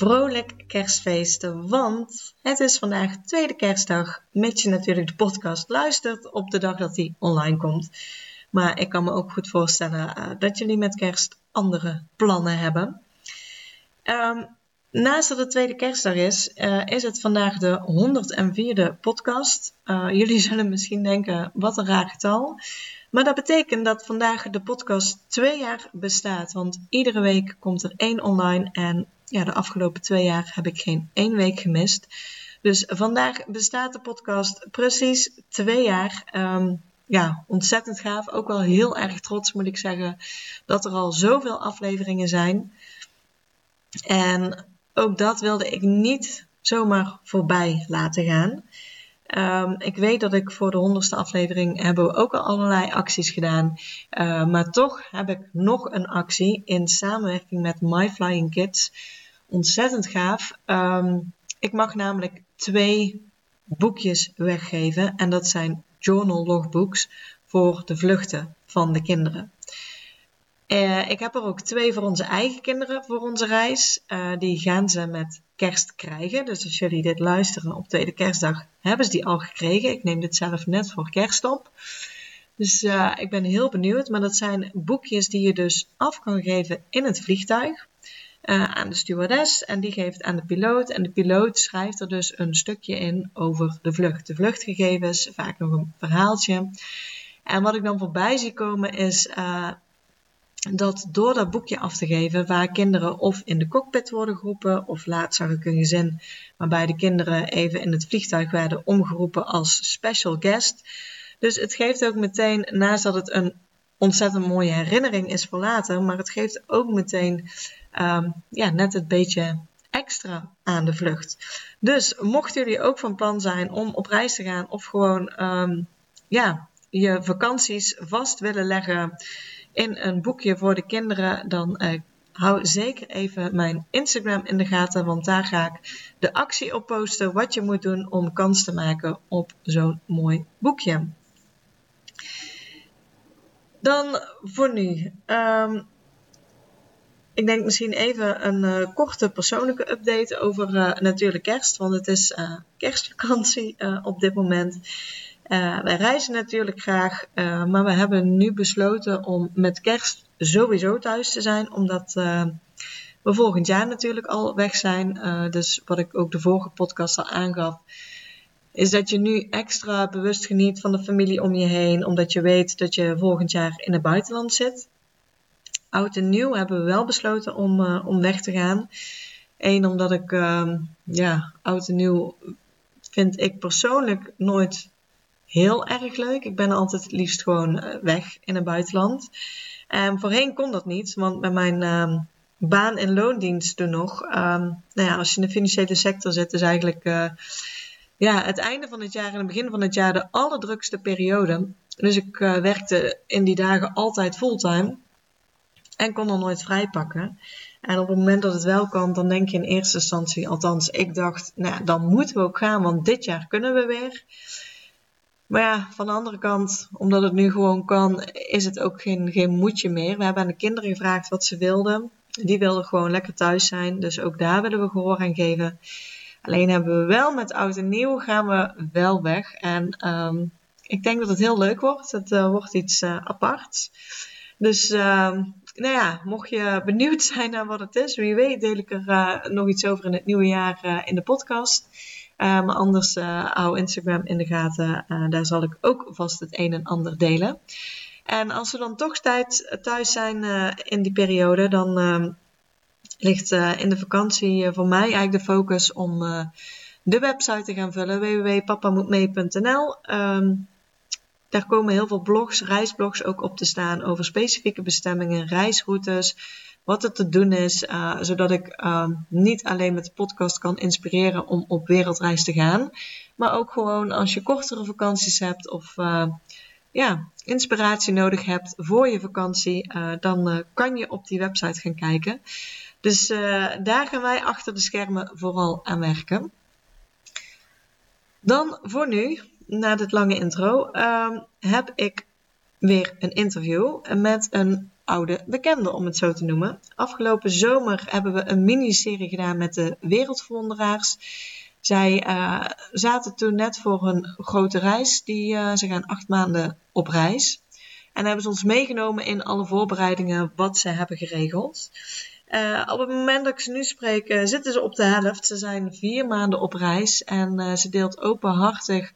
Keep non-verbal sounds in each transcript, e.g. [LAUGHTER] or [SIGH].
Vrolijk kerstfeesten, want het is vandaag tweede kerstdag, mits je natuurlijk de podcast luistert op de dag dat die online komt. Maar ik kan me ook goed voorstellen uh, dat jullie met kerst andere plannen hebben. Um, naast dat het tweede kerstdag is, uh, is het vandaag de 104e podcast. Uh, jullie [LAUGHS] zullen misschien denken, wat een raar getal. Maar dat betekent dat vandaag de podcast twee jaar bestaat. Want iedere week komt er één online. En ja, de afgelopen twee jaar heb ik geen één week gemist. Dus vandaag bestaat de podcast precies twee jaar. Um, ja, ontzettend gaaf. Ook wel heel erg trots moet ik zeggen dat er al zoveel afleveringen zijn. En ook dat wilde ik niet zomaar voorbij laten gaan. Um, ik weet dat ik voor de honderdste aflevering hebben we ook al allerlei acties gedaan. Uh, maar toch heb ik nog een actie in samenwerking met My Flying Kids. Ontzettend gaaf. Um, ik mag namelijk twee boekjes weggeven. En dat zijn journal logbooks voor de vluchten van de kinderen. Uh, ik heb er ook twee voor onze eigen kinderen voor onze reis. Uh, die gaan ze met kerst krijgen. Dus als jullie dit luisteren op tweede kerstdag, hebben ze die al gekregen. Ik neem dit zelf net voor kerst op. Dus uh, ik ben heel benieuwd. Maar dat zijn boekjes die je dus af kan geven in het vliegtuig. Aan de stewardess en die geeft aan de piloot. En de piloot schrijft er dus een stukje in over de vlucht. De vluchtgegevens, vaak nog een verhaaltje. En wat ik dan voorbij zie komen is dat door dat boekje af te geven, waar kinderen of in de cockpit worden geroepen, of laatst zag ik een gezin waarbij de kinderen even in het vliegtuig werden omgeroepen als special guest. Dus het geeft ook meteen, naast dat het een ontzettend mooie herinnering is voor later, maar het geeft ook meteen um, ja, net het beetje extra aan de vlucht. Dus mochten jullie ook van plan zijn om op reis te gaan of gewoon um, ja, je vakanties vast willen leggen in een boekje voor de kinderen, dan uh, hou zeker even mijn Instagram in de gaten, want daar ga ik de actie op posten wat je moet doen om kans te maken op zo'n mooi boekje. Dan voor nu. Um, ik denk misschien even een uh, korte persoonlijke update over uh, natuurlijk kerst, want het is uh, kerstvakantie op dit moment. Wij reizen natuurlijk graag, maar we hebben nu besloten om met kerst sowieso thuis te zijn, omdat we volgend jaar natuurlijk al weg zijn. dus wat ik ook de vorige podcast al aangaf, is dat je nu extra bewust geniet van de familie om je heen, omdat je weet dat je volgend jaar in het buitenland zit. Oud en nieuw hebben we wel besloten om, om weg te gaan. Eén, omdat ik, ehm, ja, oud en nieuw vind ik persoonlijk nooit heel erg leuk. Ik ben altijd liefst gewoon eh, weg in het buitenland. En voorheen kon dat niet, want met mijn uh, baan in loondienst toen nog. Um, nou ja, als je in de financiële sector zit, is eigenlijk uh, ja, het einde van het jaar en het begin van het jaar de allerdrukste periode. Dus ik uh, werkte in die dagen altijd fulltime en kon er nooit vrij pakken. En op het moment dat het wel kan, dan denk je in eerste instantie, althans ik dacht, nou dan moeten we ook gaan, want dit jaar kunnen we weer. Maar ja, van de andere kant, omdat het nu gewoon kan, is het ook geen, geen moedje meer. We hebben aan de kinderen gevraagd wat ze wilden. Die wilden gewoon lekker thuis zijn. Dus ook daar willen we gehoor aan geven. Alleen hebben we wel met oud en nieuw gaan we wel weg. En um, ik denk dat het heel leuk wordt. Het uh, wordt iets uh, aparts. Dus uh, nou ja, mocht je benieuwd [LAUGHS] zijn naar wat het is, wie weet deel ik er uh, nog iets over in het nieuwe jaar in de podcast. Maar anders hou Instagram in de gaten. Daar zal ik ook vast het een en ander delen. En als we dan toch tijd thuis zijn in die periode, dan ehm, ligt in de vakantie voor mij eigenlijk de focus om de website te gaan vullen. www.papamoetmee.nl um, Daar komen heel veel blogs, reisblogs ook op te staan over specifieke bestemmingen, reisroutes wat er te doen is, zodat ik uh, niet alleen met de podcast kan inspireren om op wereldreis te gaan, maar ook gewoon als je kortere vakanties hebt of ja, inspiratie nodig hebt voor je vakantie, dan kan je op die website gaan kijken. Dus daar gaan wij achter de schermen vooral aan werken. Dan voor nu, na dit lange intro, ehm, heb ik weer een interview met een oude bekende, om het zo te noemen. Afgelopen zomer hebben we een miniserie gedaan met de Wereldverwonderaars. Zij uh, zaten toen net voor een grote reis. Die, uh, ze gaan acht maanden op reis. En hebben ze ons meegenomen in alle voorbereidingen wat ze hebben geregeld. Uh, op het moment dat ik ze nu spreek, zitten ze op de helft. Ze zijn vier maanden op reis en ze deelt openhartig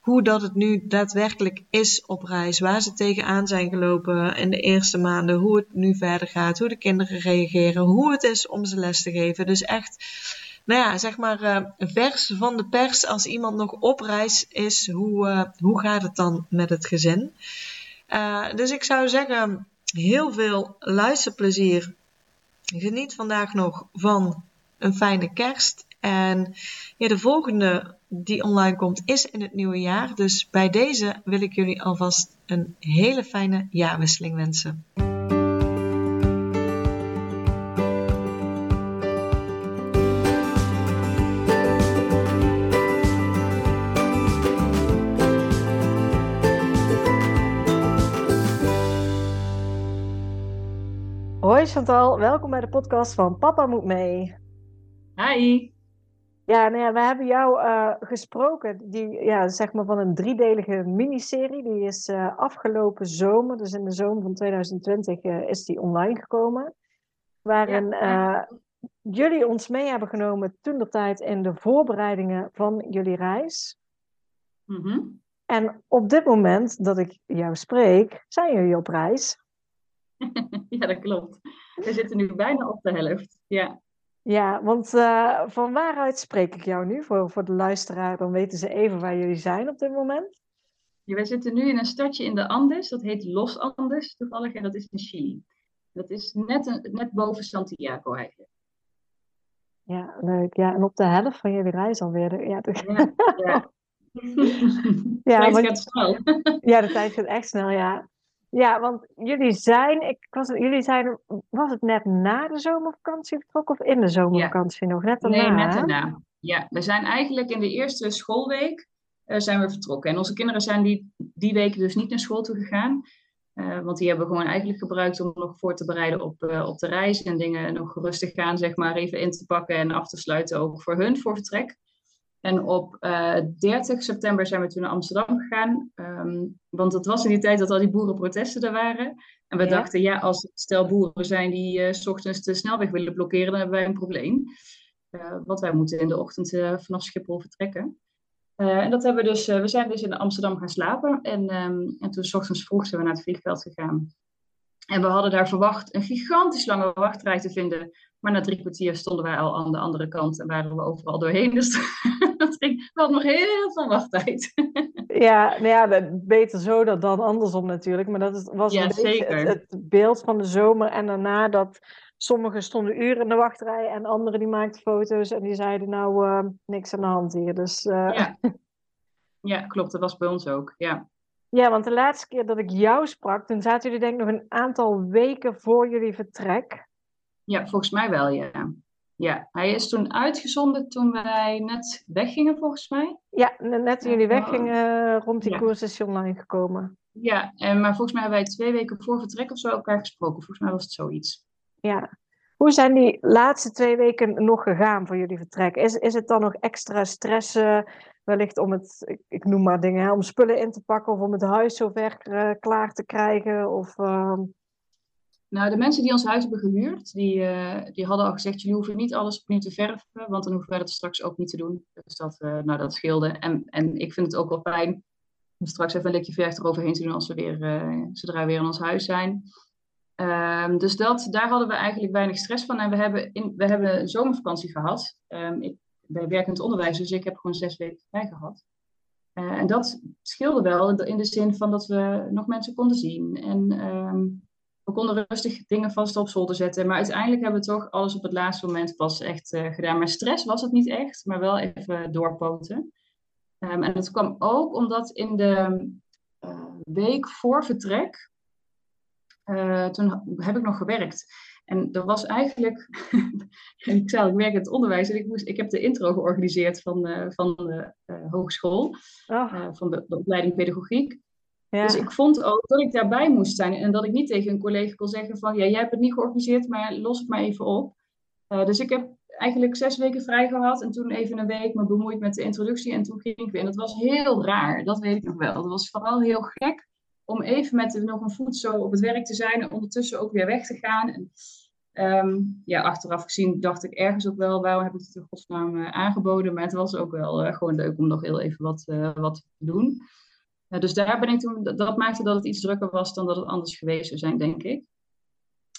hoe dat het nu daadwerkelijk is op reis. Waar ze tegenaan zijn gelopen in de eerste maanden. Hoe het nu verder gaat. Hoe de kinderen reageren. Hoe het is om ze les te geven. Dus echt, nou ja, zeg maar vers van de pers. Als iemand nog op reis is, hoe, hoe gaat het dan met het gezin? Dus ik zou zeggen, heel veel luisterplezier. Geniet vandaag nog van een fijne kerst. En ja, de volgende die online komt is in het nieuwe jaar. Dus bij deze wil ik jullie alvast een hele fijne jaarwisseling wensen. Chantal, welkom bij de podcast van Papa Moet Mee. Hi. Ja, nou ja, we hebben jou uh, gesproken, die, ja, zeg maar van een driedelige miniserie. Die is uh, afgelopen zomer, dus in de zomer van 2020, uh, eh, is die online gekomen. Waarin ja. jullie ons mee hebben genomen toen de tijd in de voorbereidingen van jullie reis. Mm -hmm. En op dit moment dat ik jou spreek, zijn jullie op reis. [LAUGHS] ja, dat klopt. We zitten nu bijna op de helft. Ja. Ja, want uh, van waaruit spreek ik jou nu? Voor, voor de luisteraar, dan weten ze even waar jullie zijn op dit moment. Ja, wij zitten nu in een stadje in de Andes, dat heet Los Andes toevallig, en dat is in Chili. Dat is net, een, net boven Santiago eigenlijk. Ja, leuk. Ja, en op de helft van jullie reis alweer. Ja, de... ja, ja. ja, [LAUGHS] de tijd gaat snel. ja, de tijd gaat echt snel, ja. Ja, want jullie zijn, ik was, jullie zijn, was het net na de zomervakantie vertrokken of in de zomervakantie nog? Net daarna? Nee, net daarna. Ja, we zijn eigenlijk in de eerste schoolweek uh, zijn we vertrokken. En onze kinderen zijn die, die week dus niet naar school toe gegaan. Uh, want die hebben we gewoon eigenlijk gebruikt om nog voor te bereiden op, uh, op de reis. En dingen nog rustig gaan, zeg maar, even in te pakken en af te sluiten ook voor hun, voor vertrek. En op uh, eh, 30 september zijn we toen naar Amsterdam gegaan. Um, want het was in die tijd dat al die boerenprotesten er waren. En we dachten, ja, als het stel boeren zijn die uh, s ochtends de snelweg willen blokkeren, dan hebben wij een probleem. Uh, want wij moeten in de ochtend vanaf Schiphol vertrekken. en dat hebben we dus, we zijn dus in Amsterdam gaan slapen. En, um, en toen s ochtends vroeg zijn we naar het vliegveld gegaan. En we hadden daar verwacht een gigantisch lange wachtrij te vinden. Maar na drie kwartier stonden wij al aan de andere kant en waren we overal doorheen. [LAUGHS] Dus we hadden nog heel veel wachttijd. [LAUGHS] ja, nou ja, beter zo dan, dan andersom natuurlijk. Maar dat was ja, een beetje het, het, beeld van de zomer. En daarna dat sommigen stonden uren in de wachtrij en anderen die maakten foto's. En die zeiden nou, uh, niks aan de hand hier. Dus, uh... ja. [LAUGHS] ja, klopt. Dat was bij ons ook, ja. Ja, want de laatste keer dat ik jou sprak, toen zaten jullie denk ik nog een aantal weken voor jullie vertrek. Ja, volgens mij wel, ja. Ja, hij is toen uitgezonden toen wij net weggingen, volgens mij. Ja, net toen jullie weggingen, rond die ja. koers is online gekomen. Ja, en, maar volgens mij hebben wij twee weken voor vertrek of zo elkaar gesproken. Volgens mij was het zoiets. Ja. Hoe zijn die laatste twee weken nog gegaan voor jullie vertrek? Is, is het dan nog extra stress, wellicht om het, ik, noem maar dingen, hè, om spullen in te pakken of om het huis zover uh, klaar te krijgen? Of, uh... Nou, de mensen die ons huis hebben gehuurd, die, uh, die hadden al gezegd, jullie hoeven niet alles opnieuw te verven, want dan hoeven wij dat straks ook niet te doen. Dus dat, nou, dat scheelde. En, en ik vind het ook wel fijn om straks even een likje verf eroverheen te doen als we weer, zodra we weer in ons huis zijn. Um, dus dat, daar hadden we eigenlijk weinig stress van. En we hebben, in, we hebben zomervakantie gehad. Um, ik ben werkend onderwijs, dus ik heb gewoon zes weken vrij gehad. Uh, en dat scheelde wel in de zin van dat we nog mensen konden zien. En um, we konden rustig dingen vast op zolder zetten. Maar uiteindelijk hebben we toch alles op het laatste moment pas echt uh, gedaan. Maar stress was het niet echt, maar wel even doorpoten. Um, en dat kwam ook omdat in de week voor vertrek, toen heb ik nog gewerkt. En dat was eigenlijk, [LAUGHS] ik zei ik werk in het onderwijs en ik, moest, ik heb de intro georganiseerd van, uh, van de uh, hogeschool, oh. van de, de, opleiding pedagogiek. Ja. Dus ik vond ook dat ik daarbij moest zijn en dat ik niet tegen een collega kon zeggen van, ja, jij hebt het niet georganiseerd, maar los het maar even op. dus ik heb eigenlijk zes weken vrij gehad en toen even een week me bemoeid met de introductie en toen ging ik weer. En dat was heel raar, dat weet ik nog wel. Dat was vooral heel gek om even met nog een voet zo op het werk te zijn en ondertussen ook weer weg te gaan. En, ehm, ja, achteraf gezien dacht ik ergens ook wel, waarom heb ik het in godsnaam uh, aangeboden? Maar het was ook wel uh, gewoon leuk om nog heel even wat, uh, wat te doen. dus daar ben ik toen, dat maakte dat het iets drukker was dan dat het anders geweest zou zijn, denk ik.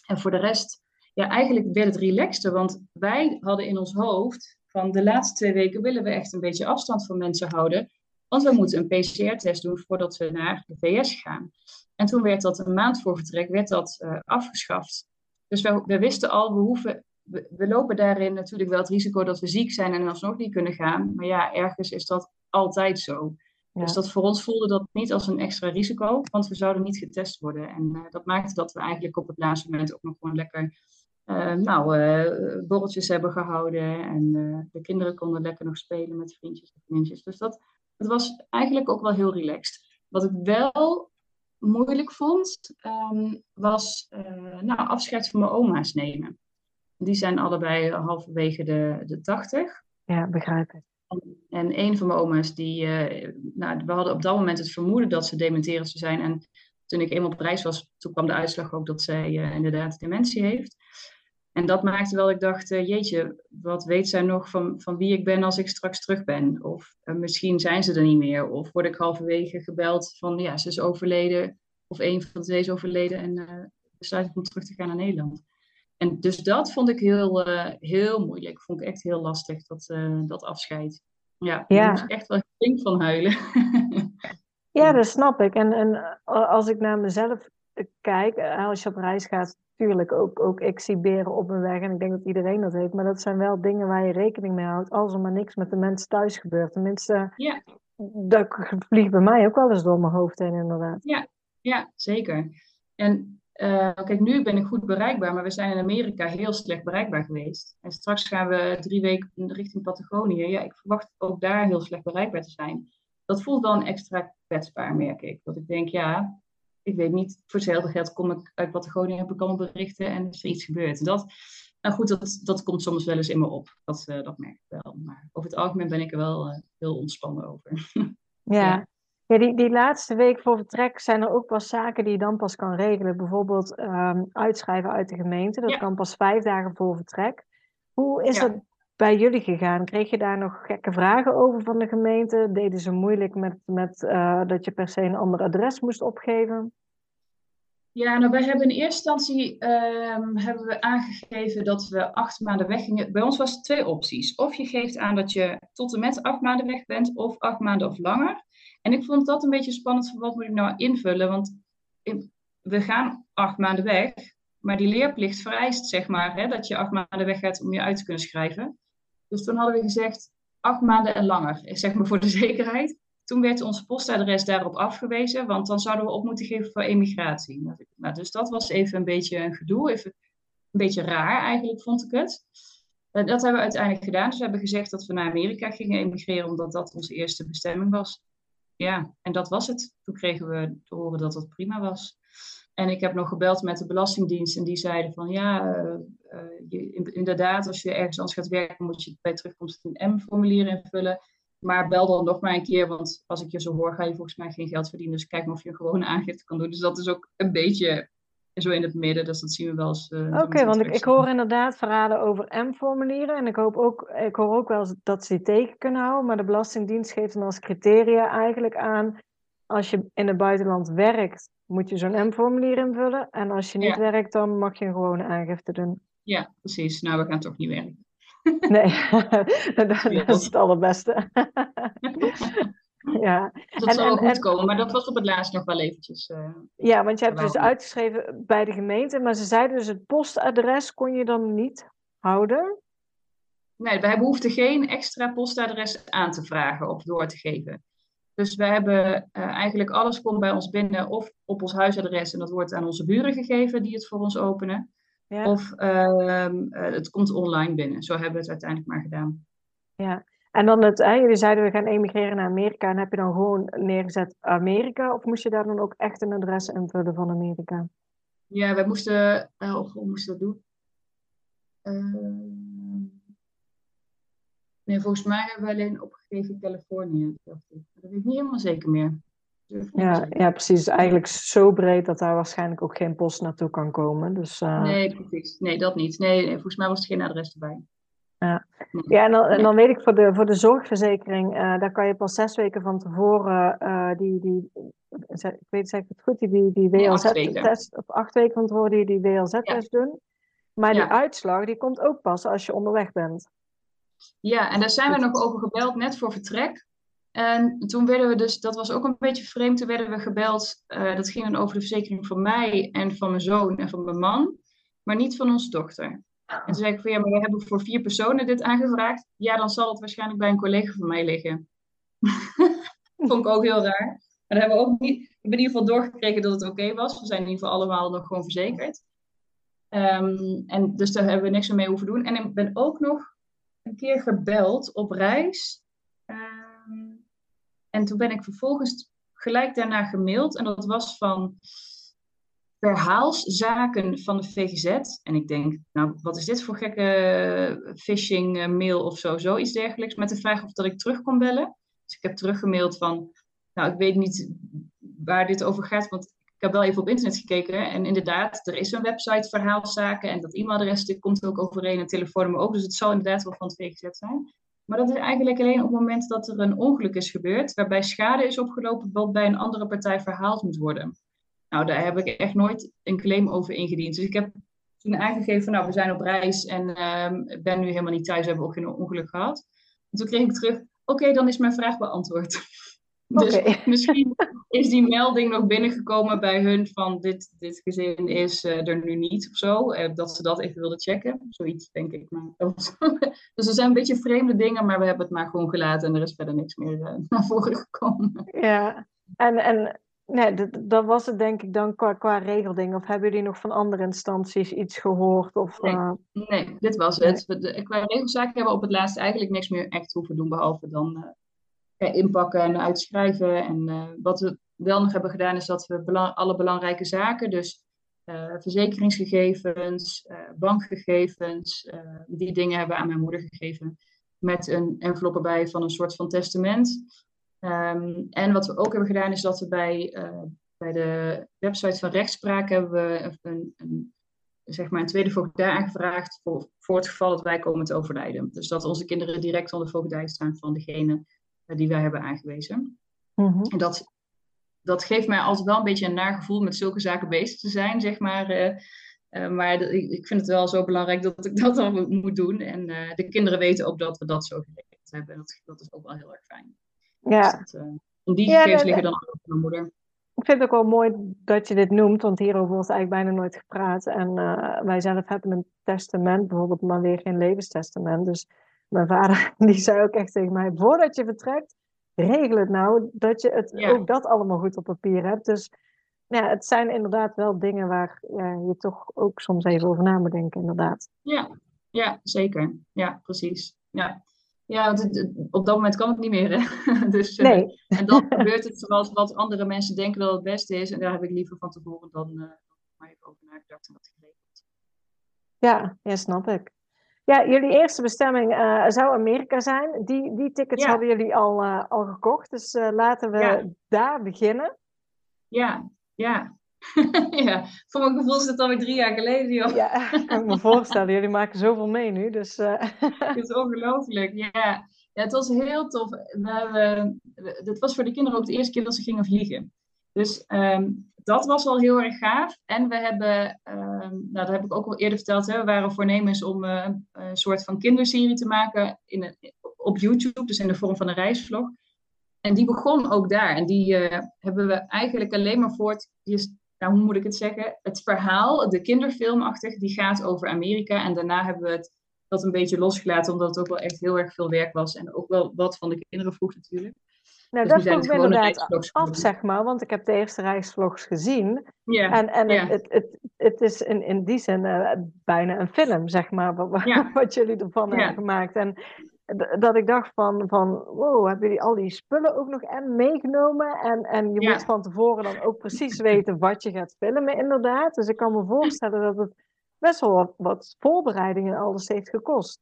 En voor de rest, ja, eigenlijk werd het relaxter, want wij hadden in ons hoofd van de laatste twee weken willen we echt een beetje afstand van mensen houden. Want we moeten een PCR-test doen voordat we naar de VS gaan. En toen werd dat een maand voor vertrek werd dat, afgeschaft. Dus we, we, wisten al, we, hoeven, we, lopen daarin natuurlijk wel het risico dat we ziek zijn en alsnog niet kunnen gaan. Maar ja, ergens is dat altijd zo. Dus dat voor ons voelde dat niet als een extra risico, want we zouden niet getest worden. En uh, dat maakte dat we eigenlijk op het laatste moment ook nog gewoon lekker uh, nou, borreltjes hebben gehouden. En de kinderen konden lekker nog spelen met vriendjes en vriendjes. Dus dat, het was eigenlijk ook wel heel relaxed. Wat ik wel moeilijk vond, um, was uh, nou, afscheid van mijn oma's nemen. Die zijn allebei halverwege de, de 80. Ja, begrijp ik. En, een van mijn oma's, die, uh, nou, we hadden op dat moment het vermoeden dat ze dementerend zou zijn. En toen ik eenmaal op reis was, toen kwam de uitslag ook dat zij uh, inderdaad dementie heeft. En dat maakte wel, ik dacht, uh, jeetje, wat weet zij nog van, van wie ik ben als ik straks terug ben? Of uh, misschien zijn ze er niet meer. Of word ik halverwege gebeld van, ja, ze is overleden. Of een van de twee is overleden en uh, besluit ik om terug te gaan naar Nederland. En dus dat vond ik heel, heel moeilijk. Vond ik echt heel lastig, dat, dat afscheid. Ja, ja. moest echt wel flink van huilen. [LAUGHS] ja, dat snap ik. En, en als ik naar mezelf kijk, als je op reis gaat, tuurlijk ook, ook exhiberen op een weg. En ik denk dat iedereen dat heeft. Maar dat zijn wel dingen waar je rekening mee houdt. Als er maar niks met de mensen thuis gebeurt. Tenminste, ja. dat vliegt bij mij ook wel eens door mijn hoofd heen, inderdaad. Ja, ja zeker. En uh, kijk, nu ben ik goed bereikbaar. Maar we zijn in Amerika heel slecht bereikbaar geweest. En straks gaan we drie weken richting Patagonië. Ja, ik verwacht ook daar heel slecht bereikbaar te zijn. Dat voelt dan extra kwetsbaar, merk ik. Dat ik denk, ja, ik weet niet, voor hetzelfde geld kom ik uit Patagonië, heb ik allemaal berichten en is er iets gebeurd. Dat, nou goed, dat, dat komt soms wel eens in me op. Dat, uh, dat merk ik wel. Maar over het algemeen ben ik er wel uh, heel ontspannen over. [LAUGHS] ja. ja. die, die laatste week voor vertrek zijn er ook pas zaken die je dan pas kan regelen. Bijvoorbeeld um, uitschrijven uit de gemeente. Dat kan pas vijf dagen voor vertrek. Hoe is dat bij jullie gegaan? Kreeg je daar nog gekke vragen over van de gemeente? Deden ze moeilijk met, met uh, dat je per se een ander adres moest opgeven? Ja, nou wij hebben in eerste instantie um, hebben we aangegeven dat we acht maanden weg gingen. Bij ons was het twee opties. Of je geeft aan dat je tot en met acht maanden weg bent, of acht maanden of langer. En ik vond dat een beetje spannend van wat moet ik nou invullen, want we gaan acht maanden weg, maar die leerplicht vereist zeg maar hè, dat je acht maanden weg gaat om je uit te kunnen schrijven. Dus toen hadden we gezegd acht maanden en langer, zeg maar voor de [LAUGHS] zekerheid. Toen werd ons postadres daarop afgewezen, want dan zouden we op moeten geven voor emigratie. Nou, dus dat was even een beetje een gedoe, even een beetje raar eigenlijk vond ik het. Dat hebben we uiteindelijk gedaan. Dus we hebben gezegd dat we naar Amerika gingen emigreren, omdat dat onze eerste bestemming was. Ja, en dat was het. Toen kregen we te horen dat dat prima was. En ik heb nog gebeld met de Belastingdienst en die zeiden van ja, uh, je, inderdaad, als je ergens anders gaat werken, moet je bij terugkomst een M-formulier invullen. Maar bel dan nog maar een keer, want als ik je zo hoor, ga je volgens mij geen geld verdienen. Dus kijk maar of je een gewone aangifte kan doen. Dus dat is ook een beetje zo in het midden, dus dat zien we wel eens. Uh, Oké, want ik, ik, hoor inderdaad verhalen over M-formulieren. En ik, hoop ook, ik hoor ook wel dat ze die tegen kunnen houden. Maar de Belastingdienst geeft dan als criteria eigenlijk aan... als je in het buitenland werkt, moet je zo'n M-formulier invullen. En als je niet werkt, dan mag je een gewone aangifte doen. Ja, precies. Nou, we gaan toch niet werken. Nee, [LAUGHS] dat, is het allerbeste. [LAUGHS] ja. Dat en, zal goed komen, maar dat was op het laatst nog wel eventjes. Uh, ja, want je hebt dus uitgeschreven bij de gemeente, maar ze zeiden dus het postadres kon je dan niet houden? Nee, wij behoefden geen extra postadres aan te vragen of door te geven. Dus we hebben eigenlijk alles komt bij ons binnen of op ons huisadres en dat wordt aan onze buren gegeven die het voor ons openen. Ja. Of ehm, het komt online binnen. Zo hebben we het uiteindelijk maar gedaan. Ja, en dan het, hè, jullie zeiden we gaan emigreren naar Amerika. En heb je dan gewoon neergezet Amerika? Of moest je daar dan ook echt een adres invullen van Amerika? Ja, wij moesten, uh, hoe moesten we dat doen? Uh, nee, volgens mij hebben we alleen opgegeven Californië. Dat weet ik niet helemaal zeker meer. Ja, ja, precies. Eigenlijk zo breed dat daar waarschijnlijk ook geen post naartoe kan komen. Dus, uh... Nee, precies. Nee, dat niet. Nee, volgens mij was er geen adres erbij. Ja, ja en, dan, en dan weet ik voor de, voor de zorgverzekering, uh, daar kan je pas zes weken van tevoren, uh, die, die, ik weet zeg ik het goed, die, die, WLZ-test, of acht weken van tevoren die, die WLZ-test doen. Maar die uitslag, die komt ook pas als je onderweg bent. Ja, en daar zijn we nog over gebeld, net voor vertrek. En toen werden we dus, dat was ook een beetje vreemd, toen werden we gebeld. Uh, dat ging dan over de verzekering van mij en van mijn zoon en van mijn man, maar niet van onze dochter. En toen zei ik van ja, maar we hebben voor vier personen dit aangevraagd. Ja, dan zal het waarschijnlijk bij een collega van mij liggen. [LAUGHS] Vond ik ook heel raar. Maar dan hebben we ook niet, ik heb in ieder geval doorgekregen dat het oké was. We zijn in ieder geval allemaal nog gewoon verzekerd. Um, en dus daar hebben we niks mee hoeven doen. En ik ben ook nog een keer gebeld op reis. En toen ben ik vervolgens gelijk daarna gemaild. En dat was van verhaalszaken van de VGZ. En ik denk, nou, wat is dit voor gekke phishing eh, mail of zo, zoiets dergelijks. Met de vraag of dat ik terug kon bellen. Dus ik heb teruggemaild van, nou, ik weet niet waar dit over gaat, want ik heb wel even op internet gekeken. En inderdaad, er is een website verhaalszaken en dat e-mailadres dit komt ook overeen en telefoonnummer ook. Dus het zal inderdaad wel van het VGZ zijn. Maar dat is eigenlijk alleen op het moment dat er een ongeluk is gebeurd, waarbij schade is opgelopen wat bij een andere partij verhaald moet worden. Nou, daar heb ik echt nooit een claim over ingediend. Dus ik heb toen aangegeven van, nou, we zijn op reis en uh, ben nu helemaal niet thuis, we hebben ook geen ongeluk gehad. En toen kreeg ik terug, oké, dan is mijn vraag beantwoord. Dus [LAUGHS] misschien is die melding nog binnengekomen bij hun van dit, dit gezin is uh, er nu niet of zo. Uh, dat ze dat even wilden checken. Zoiets denk ik. Maar [LAUGHS] dus er zijn een beetje vreemde dingen, maar we hebben het maar gewoon gelaten en er is verder niks meer uh, [LAUGHS] naar voren gekomen. Ja, en, en Nee, dat, dat, was het denk ik dan qua, qua regelding. Of hebben jullie nog van andere instanties iets gehoord? Of, nee, nee dit was het. De, qua regelzaken hebben we op het laatst eigenlijk niks meer echt hoeven doen. Behalve dan inpakken en uitschrijven. En uh, wat we wel nog hebben gedaan is dat we alle belangrijke zaken, dus verzekeringsgegevens, bankgegevens, die dingen hebben aan mijn moeder gegeven. Met een envelop erbij van een soort van testament. Um, en wat we ook hebben gedaan is dat we bij, uh, bij de website van rechtspraak hebben we een, een, zeg maar een tweede voogdij aangevraagd voor, voor het geval dat wij komen te overlijden. Dus dat onze kinderen direct onder voogdij staan van degene uh, die wij hebben aangewezen. Mm -hmm. En dat, dat geeft mij altijd wel een beetje een naar gevoel met zulke zaken bezig te zijn, zeg maar. Uh, maar de, ik vind het wel zo belangrijk dat ik [LAUGHS] dat dan moet doen. En de kinderen weten ook dat we dat zo geregeld hebben. En dat, dat is ook wel heel erg fijn. Ja. Dus uh, die gegevens liggen dan ook mijn moeder. Ik vind het ook wel mooi dat je dit noemt, want hierover wordt eigenlijk bijna nooit gepraat. En wij zelf hebben een testament, bijvoorbeeld, maar weer geen levenstestament. Dus mijn vader [LAUGHS] die zei ook echt tegen mij, voordat je vertrekt, regel het nou, dat je het, ook dat allemaal goed op papier hebt. Dus ja, het zijn inderdaad wel dingen waar ja, je toch ook soms even over na moet denken, inderdaad. Ja, ja zeker. Ja, precies. Ja. Ja, want op dat moment kan het niet meer. Hè? [LAUGHS] dus, uh, nee. En dan gebeurt het zoals wat andere mensen denken dat het beste is. En daar heb ik liever van tevoren dan uh, maar even over nagedacht en dat geregeld. Ja, ja, snap ik. Ja, jullie eerste bestemming uh, zou Amerika zijn. Die, die tickets ja. hadden jullie al, al gekocht. Dus laten we ja. daar beginnen. Ja, ja. [LAUGHS] ja, voor mijn gevoel is het alweer drie jaar geleden. Joh. Ja, kan ik me voorstellen. Jullie maken zoveel mee nu. Dus, [LAUGHS] het is ongelooflijk, ja. ja. Het was heel tof. We het was voor de kinderen ook de eerste keer dat ze gingen vliegen. Dus um, dat was al heel erg gaaf. En we hebben, um, nou dat heb ik ook al eerder verteld, hè, we waren voornemens om uh, een soort van kinderserie te maken in op YouTube, dus in de vorm van een reisvlog. En die begon ook daar. En die uh, hebben we eigenlijk alleen maar voort. Die is nou, hoe moet ik het zeggen? Het verhaal, de kinderfilmachtig, die gaat over Amerika. En daarna hebben we het dat een beetje losgelaten, omdat het ook wel echt heel erg veel werk was. En ook wel wat van de kinderen vroeg natuurlijk. Nou, dus dat vroeg me inderdaad af, zeg maar, want ik heb de eerste reisvlogs gezien. Ja, en en Het, het, het, is in, in die zin uh, bijna een film, zeg maar, wat, [LAUGHS] wat jullie ervan hebben gemaakt. En dat ik dacht van, van, wow, hebben jullie al die spullen ook nog en meegenomen? En, en je moet van tevoren dan ook precies weten wat je gaat filmen, inderdaad. Dus ik kan me voorstellen dat het best wel wat, wat voorbereidingen alles heeft gekost.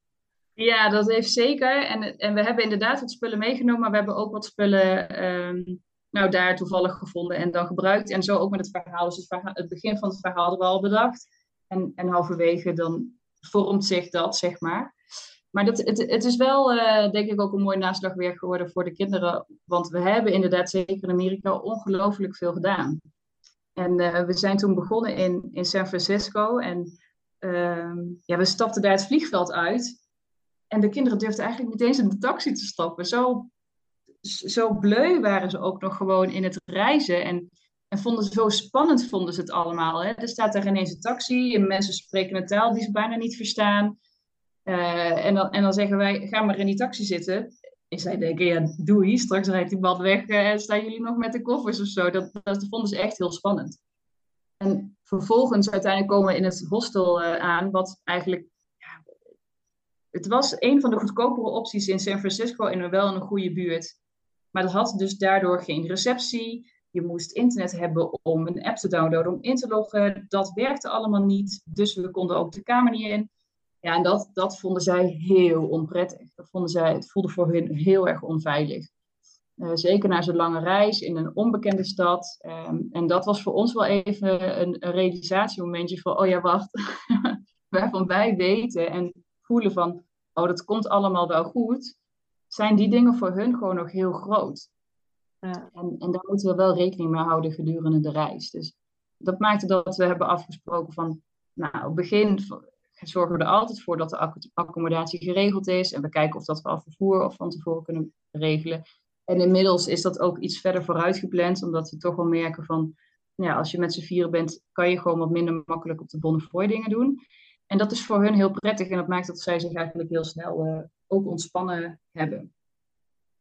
Ja, dat heeft zeker. En, en we hebben inderdaad wat spullen meegenomen, maar we hebben ook wat spullen ehm, nou, daar toevallig gevonden en dan gebruikt. En zo ook met het verhaal. Dus het, begin van het verhaal hadden we al bedacht. En, en halverwege dan vormt zich dat, zeg maar. Maar dat, het, het is wel, uh, denk ik, ook een mooi naslagwerk geworden voor de kinderen. Want we hebben inderdaad zeker in Amerika ongelooflijk veel gedaan. En uh, we zijn toen begonnen in, in San Francisco. En uh, ja, we stapten daar het vliegveld uit. En de kinderen durfden eigenlijk niet eens in de taxi te stappen. Zo, zo bleu waren ze ook nog gewoon in het reizen. En, en vonden ze zo spannend, vonden ze het allemaal. Hè? Er staat daar ineens een taxi en mensen spreken een taal die ze bijna niet verstaan. Uh, en, dan, en dan zeggen wij, ga maar in die taxi zitten. En zij denken, ja, doei, straks rijdt die bad weg eh, en staan jullie nog met de koffers of zo. Dat, dat vonden ze echt heel spannend. En vervolgens uiteindelijk komen we in het hostel uh, aan, wat eigenlijk het was een van de goedkopere opties in San Francisco en wel in een goede buurt. Maar dat had dus daardoor geen receptie. Je moest internet hebben om een app te downloaden, om in te loggen. Dat werkte allemaal niet, dus we konden ook de kamer niet in. Ja, en dat, dat vonden zij heel onprettig. Dat vonden zij, het voelde voor hun heel erg onveilig. Uh, zeker na zo'n lange reis in een onbekende stad. Um, en dat was voor ons wel even een, een realisatiemomentje van, oh ja, wacht, [LAUGHS] waarvan wij weten en voelen van, oh, dat komt allemaal wel goed, zijn die dingen voor hun gewoon nog heel groot. Ja. En, en daar moeten we wel rekening mee houden gedurende de reis. Dus dat maakte dat we hebben afgesproken van, nou, op het begin zorgen we er altijd voor dat de accommodatie geregeld is. En we kijken of dat we al vervoer of van tevoren kunnen regelen. En inmiddels is dat ook iets verder vooruit gepland, omdat we toch wel merken van, ja, als je met z'n vieren bent, kan je gewoon wat minder makkelijk op de Bonnefoy dingen doen. En dat is voor hun heel prettig en dat maakt dat zij zich eigenlijk heel snel uh, ook ontspannen hebben.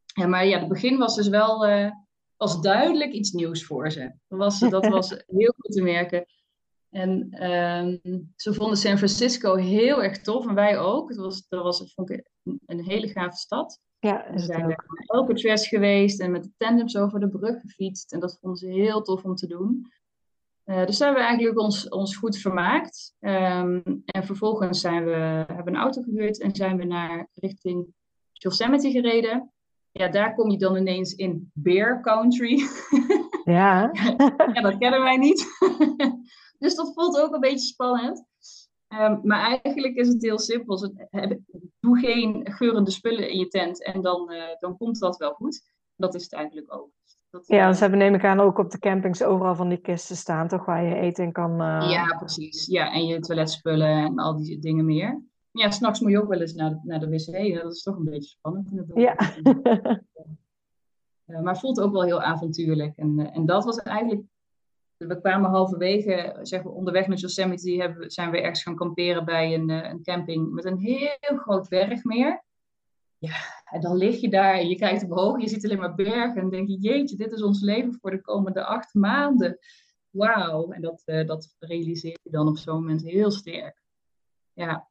Ja, maar ja, het begin was dus wel uh, was duidelijk iets nieuws voor ze. Dat was, dat was [LAUGHS] heel goed te merken. En um, ze vonden San Francisco heel erg tof en wij ook. Het was, dat was vond ik, een hele gave stad. Ja, we zijn naar Alcatraz geweest en met de tandems over de brug gefietst. En dat vonden ze heel tof om te doen. Uh, dus daar hebben we eigenlijk ons, ons goed vermaakt. Um, en vervolgens zijn we, hebben we een auto gehuurd en zijn we naar richting Yosemite gereden. Ja, daar kom je dan ineens in Bear Country. Ja. [LAUGHS] ja, dat kennen wij niet. [LAUGHS] dus dat voelt ook een beetje spannend. Um, maar eigenlijk is het heel simpel. Doe geen geurende spullen in je tent en dan, uh, dan komt dat wel goed. Dat is het eigenlijk ook. Dat, ja, eh, ze hebben neem ik aan ook op de campings overal van die kisten staan, toch? Waar je eten in kan... Uh... Ja, precies. Ja, en je toiletspullen en al die dingen meer. Ja, s'nachts moet je ook wel eens naar de, naar de wc. Dat is toch een beetje spannend. Ja. uh, [LAUGHS] maar voelt ook wel heel avontuurlijk. En, en dat was eigenlijk... We kwamen halverwege, zeg maar onderweg naar Yosemite, hebben, zijn we ergens gaan kamperen bij een, een camping met een heel groot bergmeer. Ja, en dan lig je daar en je kijkt omhoog, je ziet alleen maar bergen en denk je, jeetje, dit is ons leven voor de komende acht maanden. Wauw, en dat, uh, dat realiseer je dan op zo'n moment heel sterk. Ja,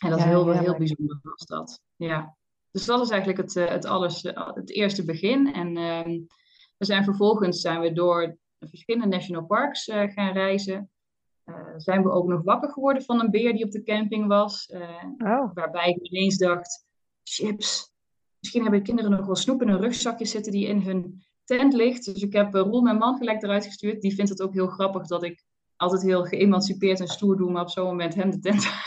en dat is heel, heel bijzonder was dat. Ja, dus dat is eigenlijk het, eh, het, alles, eh, het eerste begin. En uh, we zijn vervolgens zijn we door verschillende national parks uh, gaan reizen. zijn we ook nog wakker geworden van een beer die op de camping was. Oh. Waarbij ik ineens dacht, chips. Misschien hebben kinderen nog wel snoep in hun rugzakje zitten die in hun tent ligt. Dus ik heb uh, Roel, mijn man, gelijk eruit gestuurd. Die vindt het ook heel grappig dat ik altijd heel geëmancipeerd en stoer doe, maar op zo'n moment hem de tent [LAUGHS]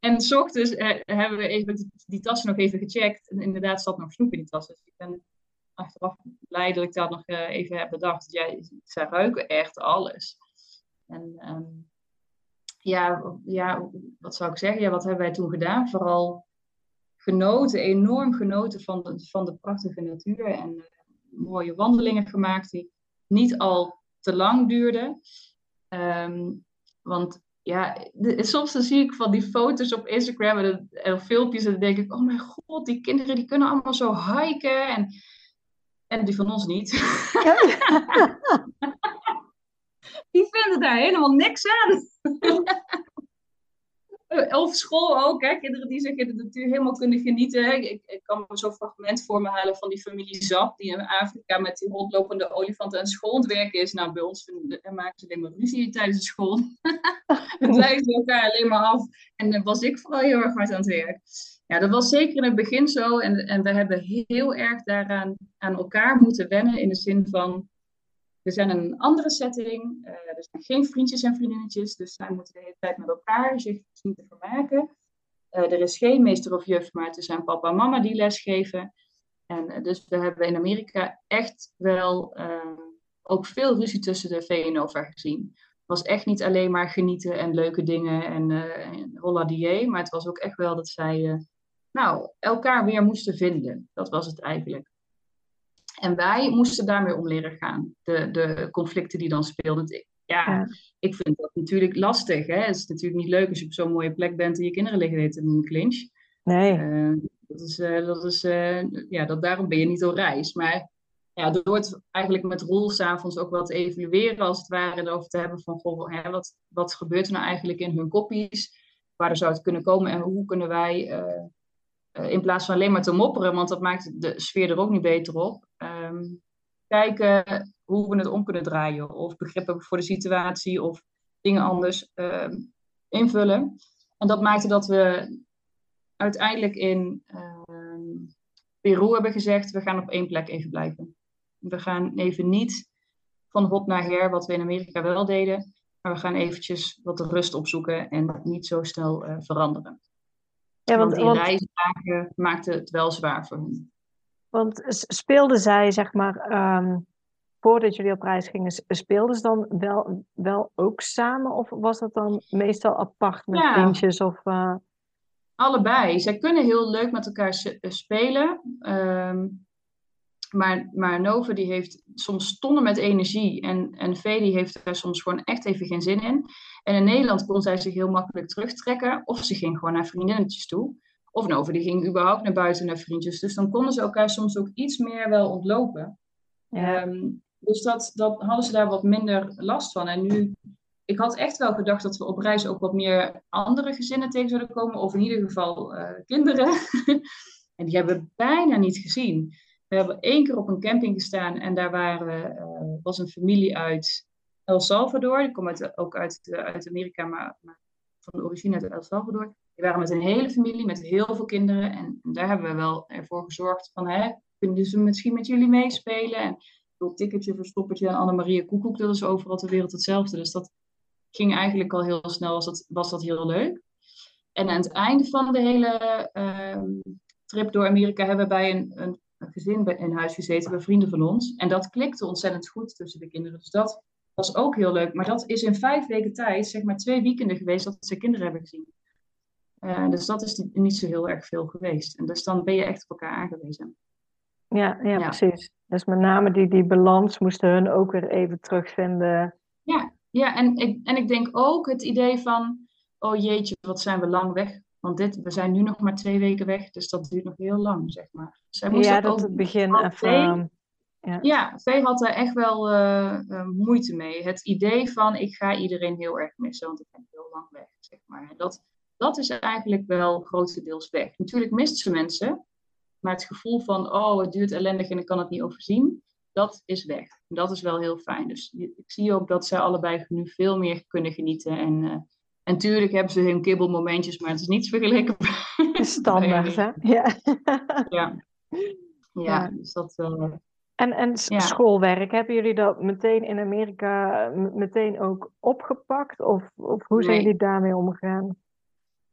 En s ochtends uh, hebben we even die tassen nog even gecheckt. En inderdaad zat nog snoep in die tassen. Dus ik ben achteraf blij dat ik dat nog uh, even heb bedacht. Jij, zij ruiken echt alles. En um, ja, ja, wat zou ik zeggen? Ja, wat hebben wij toen gedaan? Vooral genoten, enorm genoten van de, van de prachtige natuur en uh, mooie wandelingen gemaakt die niet al te lang duurden. Um, want ja, soms dan zie ik van die foto's op Instagram en, en, filmpjes en dan denk ik, oh mijn god, die kinderen die kunnen allemaal zo hiken en, en die van ons niet. [LAUGHS] [LAUGHS] die vinden daar helemaal niks aan. [LAUGHS] of school ook, hè? kinderen die zich in de natuur helemaal kunnen genieten. Ik, ik kan me zo'n fragment voor me halen van die familie Zap, die in Afrika met die rondlopende olifanten aan school aan het werken is. Nou, bij ons maken ze alleen ruzie tijdens de school. [LAUGHS] Lijkt ze elkaar alleen maar af. En dan was ik vooral heel erg hard aan het werk. Ja, dat was zeker in het begin zo. En, en we hebben heel erg daaraan aan elkaar moeten wennen in de zin van we zijn in een andere setting. Uh, er zijn geen vriendjes en vriendinnetjes. Dus zij moeten de hele tijd met elkaar zich zien te vermaken. Uh, er is geen meester of juf, maar het zijn papa en mama die lesgeven. En uh, dus we hebben in Amerika echt wel ook veel ruzie tussen de VNOVA gezien. Het was echt niet alleen maar genieten en leuke dingen en, en holla Maar het was ook echt wel dat zij nou, elkaar weer moesten vinden. Dat was het eigenlijk. En wij moesten daarmee om leren gaan. De, de conflicten die dan speelden. Ja, ik vind dat natuurlijk lastig. Hè? Het is natuurlijk niet leuk als je op zo'n mooie plek bent en je kinderen liggen in een clinch. Nee. Uh, dat is, uh, dat is uh, ja, dat, daarom ben je niet op reis. Maar ja, door het eigenlijk met Roel s'avonds ook wat te evalueren als het ware. En over te hebben van, goh, hè, wat, wat gebeurt er nou eigenlijk in hun koppies? Waar zou het kunnen komen en hoe kunnen wij eh, in plaats van alleen maar te mopperen, want dat maakt de sfeer er ook niet beter op. Ehm, kijken hoe we het om kunnen draaien. Of begrippen voor de situatie of dingen anders ehm, invullen. En dat maakte dat we uiteindelijk in ehm, Peru hebben gezegd, we gaan op één plek even blijven. We gaan even niet van hot naar her, wat we in Amerika wel deden. Maar we gaan eventjes wat rust opzoeken en niet zo snel uh, veranderen. Ja, want, want die maakte het wel zwaar voor hen. Want speelden zij, zeg maar, ehm, voordat jullie op reis gingen, speelden ze dan wel, wel ook samen? Of was dat dan meestal apart met ja. vriendjes? Of, uh... Allebei. Zij kunnen heel leuk met elkaar eh, spelen. Um, maar, maar Nova die heeft soms tonnen met energie. En, en Vedi heeft daar soms gewoon echt even geen zin in. En in Nederland kon zij zich heel makkelijk terugtrekken. Of ze ging gewoon naar vriendinnetjes toe. Of Nova die ging überhaupt naar buiten naar vriendjes. Dus dan konden ze elkaar soms ook iets meer wel ontlopen. Ja. Ehm, dus dat, dat hadden ze daar wat minder last van. En nu, ik had echt wel gedacht dat we op reis ook wat meer andere gezinnen tegen zouden komen. Of in ieder geval uh, kinderen. [LAUGHS] en die hebben we bijna niet gezien. We hebben één keer op een camping gestaan en daar waren, uh, was een familie uit El Salvador. Die komt ook uit, uit Amerika, maar, maar, van de origine uit El Salvador. Die waren met een hele familie, met heel veel kinderen. En, daar hebben we wel ervoor gezorgd van, hè, kunnen ze misschien met jullie meespelen? En door ticketje, verstoppertje en Annemarie Koekoek, dat is overal ter wereld hetzelfde. Dus dat ging eigenlijk al heel snel, was dat, was dat heel leuk. En aan het einde van de hele uh, trip door Amerika hebben we bij een, een een gezin in huis gezeten bij vrienden van ons. En dat klikte ontzettend goed tussen de kinderen. Dus dat was ook heel leuk. Maar dat is in vijf weken tijd, zeg maar twee weekenden geweest, dat ze kinderen hebben gezien. Uh, dus dat is niet zo heel erg veel geweest. En dus dan ben je echt op elkaar aangewezen. Ja, ja, precies. Dus met name die, die balans moesten hun ook weer even terugvinden. Ja, ja en, ik, en ik denk ook het idee van, oh jeetje, wat zijn we lang weg want dit, we zijn nu nog maar twee weken weg, dus dat duurt nog heel lang, zeg maar. Zij ja, dat het begin even... ja. ja, Vee had daar echt wel uh, uh, moeite mee. Het idee van, ik ga iedereen heel erg missen, want ik ben heel lang weg, zeg maar. Dat, dat is eigenlijk wel grotendeels weg. Natuurlijk mist ze mensen, maar het gevoel van, oh, het duurt ellendig en ik kan het niet overzien, dat is weg. Dat is wel heel fijn. Dus ik zie ook dat zij allebei nu veel meer kunnen genieten en... Uh, en tuurlijk hebben ze hun kibbelmomentjes, maar het is niet vergeleken. [LAUGHS] Standaard, hè? Ja. ja. Ja, dus dat... Uh... En, en schoolwerk, hebben jullie dat meteen in Amerika meteen ook opgepakt? Of, of hoe zijn jullie daarmee omgegaan?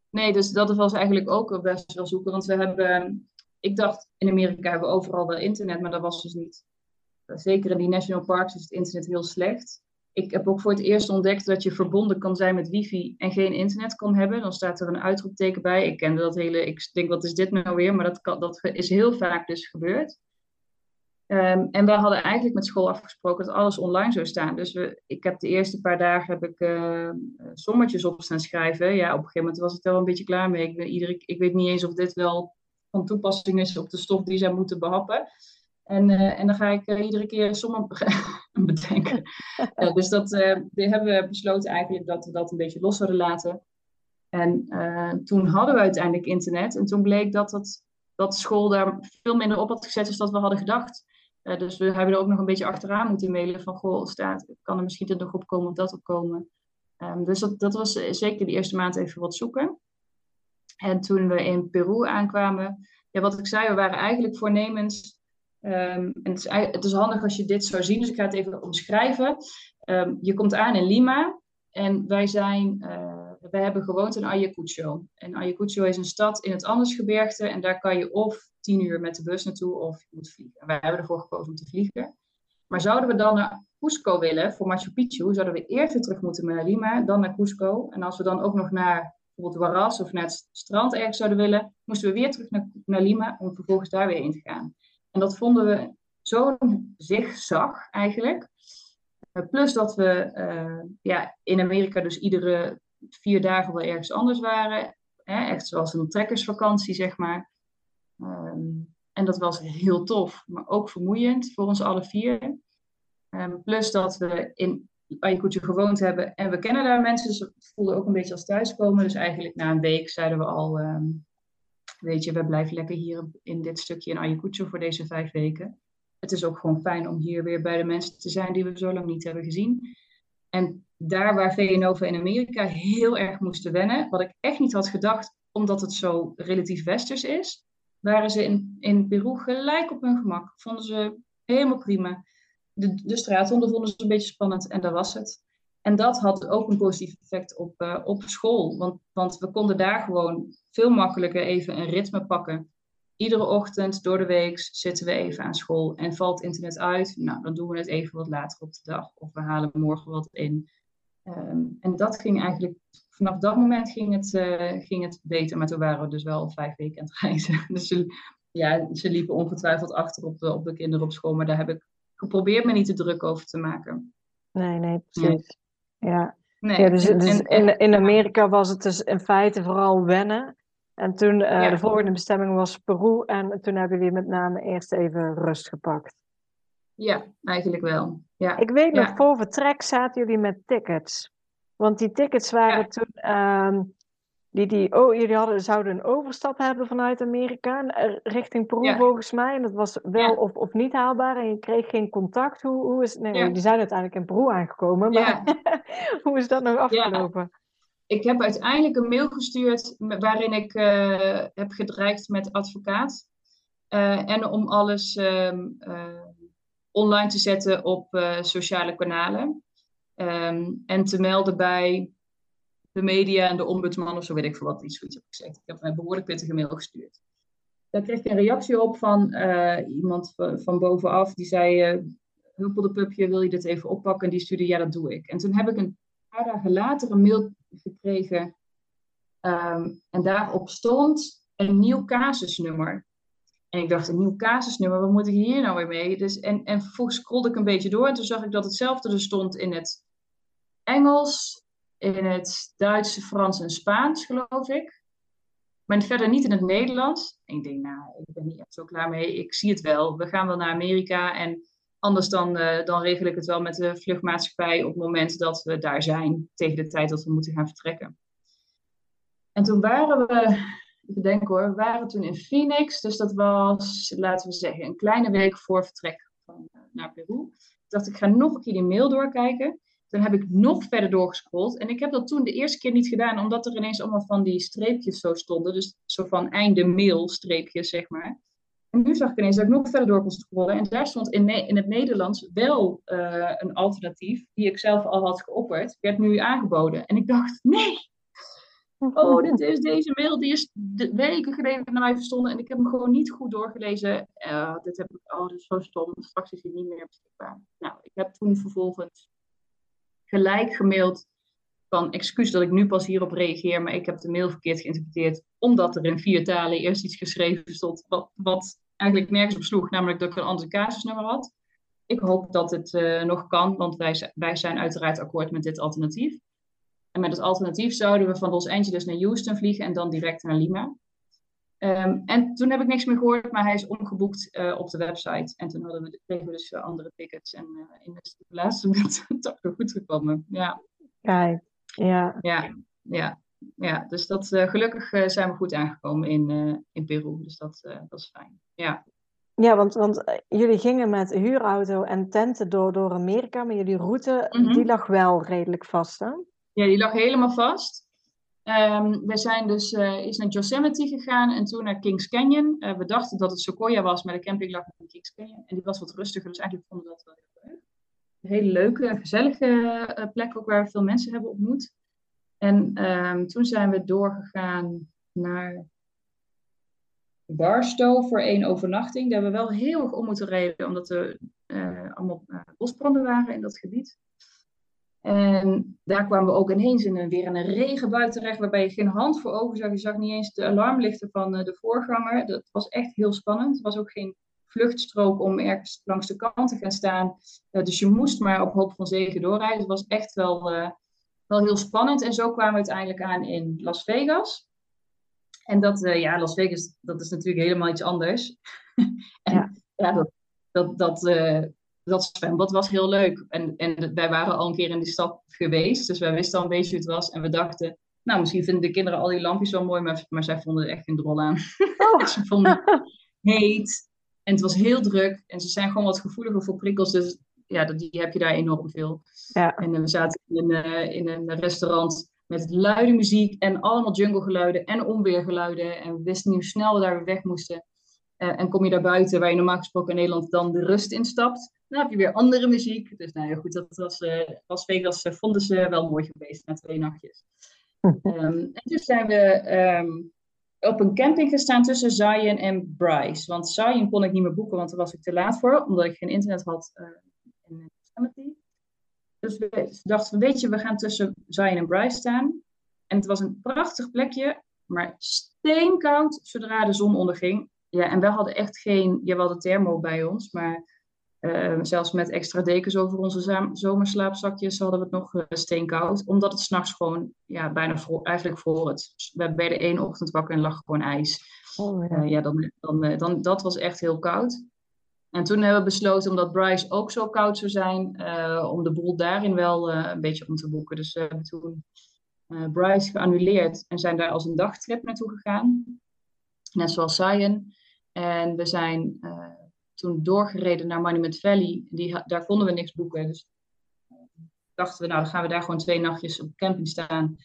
Nee, dus dat was eigenlijk ook best wel zoeken. Want we hebben, ik dacht, in Amerika hebben we overal wel internet, maar dat was dus niet. Zeker in die national parks is het internet heel slecht ik heb ook voor het eerst ontdekt dat je verbonden kan zijn met wifi en geen internet kan hebben. Dan staat er een uitroepteken bij. Ik kende dat hele, ik denk wat is dit nou weer, maar dat, dat is heel vaak dus gebeurd. Ehm, en wij hadden eigenlijk met school afgesproken dat alles online zou staan. Dus we, ik heb de eerste paar dagen heb ik uh, sommetjes op staan schrijven. Ja, op een gegeven moment was ik er wel een beetje klaar mee. Ik, iedere, ik weet niet eens of dit wel van toepassing is op de stof die zij moeten behappen. En, uh, en dan ga ik uh, iedere keer sommen [LAUGHS] [LAUGHS] bedenken. dus dat die hebben we besloten eigenlijk dat we dat een beetje los zouden laten. En toen hadden we uiteindelijk internet. En toen bleek dat, dat school daar veel minder op had gezet dan dat we hadden gedacht. Uh, dus we hebben er ook nog een beetje achteraan moeten mailen van, goh, staat, kan er misschien dit nog op komen of dat op komen. Um, dus dat, dat was zeker de eerste maand even wat zoeken. En toen we in Peru aankwamen, ja, wat ik zei, we waren eigenlijk voornemens. En het is, het is, handig als je dit zou zien, dus ik ga het even omschrijven. Um, je komt aan in Lima en wij zijn, uh, hebben gewoond in Ayacucho. En Ayacucho is een stad in het Andesgebergte en daar kan je of tien uur met de bus naartoe of je moet vliegen. wij hebben ervoor gekozen om te vliegen. Maar zouden we dan naar Cusco willen voor Machu Picchu, zouden we eerst weer terug moeten naar Lima, dan naar Cusco. En als we dan ook nog naar bijvoorbeeld Huaraz of naar het strand ergens zouden willen, moesten we weer terug naar, naar Lima om vervolgens daar weer in te gaan. En dat vonden we zo'n zigzag eigenlijk. Eh, plus dat we uh, ja, in Amerika dus iedere vier dagen wel ergens anders waren. Hè, echt zoals een trekkersvakantie, zeg maar. Um, en dat was heel tof, maar ook vermoeiend voor ons alle vier. Um, plus dat we in Ayacucho gewoond hebben en we kennen daar mensen, dus het voelde ook een beetje als thuiskomen. Dus eigenlijk na een week zeiden we al, um, weet je, we blijven lekker hier in dit stukje in Ayacucho voor deze vijf weken. Het is ook gewoon fijn om hier weer bij de mensen te zijn die we zo lang niet hebben gezien. En daar waar VNOVA in Amerika heel erg moesten wennen, wat ik echt niet had gedacht, omdat het zo relatief westers is, waren ze in, in Peru gelijk op hun gemak. Vonden ze helemaal prima. De, de straathonden vonden ze een beetje spannend en dat was het. En dat had ook een positief effect op, uh, op school. Want, want we konden daar gewoon veel makkelijker even een ritme pakken. Iedere ochtend door de week zitten we even aan school. En valt internet uit, nou, dan doen we het even wat later op de dag. Of we halen morgen wat in. Um, en dat ging eigenlijk, vanaf dat moment ging het, uh, ging het beter. Maar toen waren we dus wel vijf weken aan het reizen. [LAUGHS] Dus ze, ja, ze liepen ongetwijfeld achter op de, op de kinderen op school. Maar daar heb ik geprobeerd me niet te druk over te maken. Nee, nee, precies. Ja. Nee. ja dus, dus in, in Amerika was het dus in feite vooral wennen. En toen uh, ja. de volgende bestemming was Peru. En toen hebben we met name eerst even rust gepakt. Ja, eigenlijk wel. Ja. Ik weet nog, voor vertrek zaten jullie met tickets. Want die tickets waren toen. Um, die, die, oh, jullie hadden, zouden een overstap hebben vanuit Amerika eh, richting Peru volgens mij. En dat was wel of, of niet haalbaar en je kreeg geen contact. Hoe, hoe is Nee, die zijn uiteindelijk in Peru aangekomen. Maar [LAUGHS] hoe is dat nog afgelopen? Ik heb uiteindelijk een mail gestuurd waarin ik uh, heb gedreigd met advocaat. Uh, en om alles um, online te zetten op sociale kanalen. Um, en te melden bij de media en de ombudsman of zo weet ik veel wat, iets zoiets heb gezegd. Ik heb een behoorlijk pittige mail gestuurd. Daar kreeg ik een reactie op van uh, iemand van bovenaf die zei: uh, Huppelde pupje, wil je dit even oppakken? En die stuurde: Ja, dat doe ik. En toen heb ik een paar dagen later een mail gekregen. Um, en daarop stond een nieuw casusnummer. En ik dacht, een nieuw casusnummer, wat moet ik hier nou weer mee? Dus, en, en vervolgens scrolde ik een beetje door en toen zag ik dat hetzelfde er stond in het Engels, in het Duits, Frans en Spaans, geloof ik. Maar verder niet in het Nederlands. En ik denk, nou, ik ben niet echt zo klaar mee. Ik zie het wel. We gaan wel naar Amerika. En anders dan, uh, dan regel ik het wel met de vluchtmaatschappij op het moment dat we daar zijn. Tegen de tijd dat we moeten gaan vertrekken. En toen waren we ik denk hoor, we waren toen in Phoenix. Dus dat was, laten we zeggen, een kleine week voor vertrek van, uh, naar Peru. Ik dacht, ik ga nog een keer die mail doorkijken. Toen heb ik nog verder doorgescrolld. En ik heb dat toen de eerste keer niet gedaan, omdat er ineens allemaal van die streepjes zo stonden. Dus zo van einde mail streepjes, zeg maar. En nu zag ik ineens dat ik nog verder door kon scrollen. En daar stond in, in het Nederlands wel uh, een alternatief, die ik zelf al had geopperd, werd nu aangeboden. En ik dacht, nee, Oh, dit is deze mail, die is weken geleden naar mij verstonden en ik heb hem gewoon niet goed doorgelezen. Uh, dit heb ik, oh, dit is zo stom, straks is hij niet meer beschikbaar. Nou, ik heb toen vervolgens gelijk gemaild van excuus dat ik nu pas hierop reageer, maar ik heb de mail verkeerd geïnterpreteerd, omdat er in vier talen eerst iets geschreven stond, wat, wat eigenlijk nergens op sloeg, namelijk dat ik een ander casusnummer had. Ik hoop dat het nog kan, want wij, wij zijn uiteraard akkoord met dit alternatief. En met het alternatief zouden we van Los Angeles naar Houston vliegen en dan direct naar Lima. Ehm, en toen heb ik niks meer gehoord, maar hij is omgeboekt uh, op de website. En toen hadden we, kregen we dus uh, andere tickets. En uh, in de laatste [LAUGHS] moment toch weer goed gekomen. Ja. Kijk, ja. Ja, ja, ja. dus dat, gelukkig zijn we goed aangekomen in, in Peru. Dus dat, dat is fijn. Ja. Ja, want, want jullie gingen met huurauto en tenten door, door Amerika, maar jullie route mm -hmm. die lag wel redelijk vast, hè? Ja, die lag helemaal vast. Um, we zijn dus uh, naar Yosemite gegaan en toen naar Kings Canyon. Uh, we dachten dat het Sequoia was, maar de camping lag in Kings Canyon. En die was wat rustiger, dus eigenlijk vonden we dat wel heel leuk. Een hele leuke, gezellige uh, plek ook waar we veel mensen hebben ontmoet. En um, toen zijn we doorgegaan naar Barstow voor één overnachting. Daar hebben we wel heel erg om moeten rijden, omdat er allemaal bosbranden waren in dat gebied. En daar kwamen we ook ineens in een, weer in een regenbui terecht, waarbij je geen hand voor ogen zag. Je zag niet eens de alarmlichten van uh, de voorganger. Dat was echt heel spannend. Er was ook geen vluchtstrook om ergens langs de kant te gaan staan. Uh, dus je moest maar op hoop van zegen doorrijden. Het was echt wel, uh, wel heel spannend. En zo kwamen we uiteindelijk aan in Las Vegas. En dat, ja, Las Vegas, dat is natuurlijk helemaal iets anders. [LAUGHS] en ja, ja dat, dat, dat dat zwembad was heel leuk. En, en wij waren al een keer in die stad geweest, dus wij wisten al een beetje hoe het was. En we dachten, nou, misschien vinden de kinderen al die lampjes wel mooi, maar, maar zij vonden er echt geen drol aan. Oh. [LAUGHS] ze vonden het [LAUGHS] heet en het was heel druk. En ze zijn gewoon wat gevoeliger voor prikkels, dus ja, die heb je daar enorm veel. Ja. En we zaten in, uh, in een restaurant met luide muziek en allemaal junglegeluiden en onweergeluiden. En we wisten niet hoe snel we daar weer weg moesten. Uh, en kom je daar buiten, waar je normaal gesproken in Nederland dan de rust instapt, dan heb je weer andere muziek. Dus nou ja, goed, dat was uh, Las Vegas uh, vonden ze wel mooi geweest na twee nachtjes. um, [LAUGHS] en toen zijn we um, op een camping gestaan tussen Zion en Bryce. Want Zion kon ik niet meer boeken, want daar was ik te laat voor, omdat ik geen internet had uh, in Yosemite. Dus we dachten, weet je, we gaan tussen Zion en Bryce staan. En het was een prachtig plekje, maar steenkoud zodra de zon onderging. Ja, en we hadden echt geen, ja, we hadden thermo bij ons, maar uh, zelfs met extra dekens over onze zomerslaapzakjes hadden we het nog uh, steenkoud. Omdat het s'nachts gewoon ja, bijna voor, eigenlijk voor het. We werden de één ochtend wakker en lag gewoon ijs. Oh, ja. Uh, ja, dan, dan, dan, dat was echt heel koud. En toen hebben we besloten, omdat Bryce ook zo koud zou zijn, om de boel daarin wel een beetje om te boeken. Dus we hebben toen Bryce geannuleerd en zijn daar als een dagtrip naartoe gegaan. Net zoals Zion. En we zijn toen doorgereden naar Monument Valley. Die, daar konden we niks boeken. Dus eh, dachten we, nou dan gaan we daar gewoon twee nachtjes op camping staan.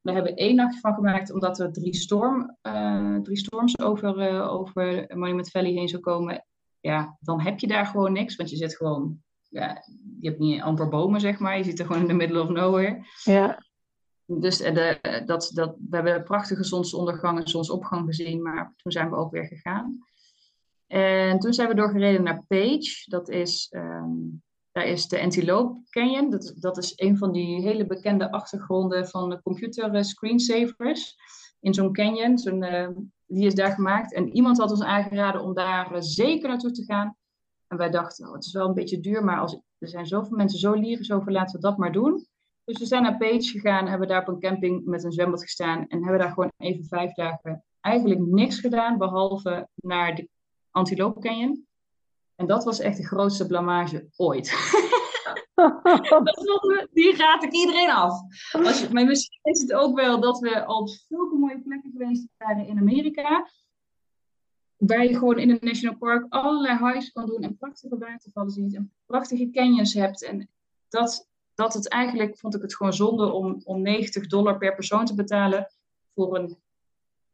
We hebben één nachtje van gemaakt, omdat er drie, storm, uh, drie storms over, uh, over Monument Valley heen zou komen. Ja, dan heb je daar gewoon niks, want je zit gewoon, ja, je hebt niet amper bomen, zeg maar. Je zit er gewoon in the middle of nowhere. Ja. Dus de, dat, dat, we hebben prachtige zonsondergang en zonsopgang gezien, maar toen zijn we ook weer gegaan. En toen zijn we doorgereden naar Page. Dat is, um, daar is de Antelope Canyon. Dat, dat is een van die hele bekende achtergronden van computer eh, screensavers. In zo'n canyon. Uh, die is daar gemaakt. En iemand had ons aangeraden om daar uh, zeker naartoe te gaan. En wij dachten, oh, het is wel een beetje duur, maar als, er zijn zoveel mensen zo lyrisch over, laten we dat maar doen. Dus we zijn naar Page gegaan, hebben daar op een camping met een zwembad gestaan en hebben daar gewoon even vijf dagen eigenlijk niks gedaan, behalve naar de Antilope Canyon. En dat was echt de grootste blamage ooit. [LAUGHS] die raad ik iedereen af. Als je, maar misschien is het ook wel dat we al op zulke mooie plekken geweest waren in Amerika. Waar je gewoon in een national park allerlei highs kan doen en prachtige watervallen ziet en prachtige canyons hebt. En dat, dat het eigenlijk, vond ik het gewoon zonde om, om 90 dollar per persoon te betalen voor een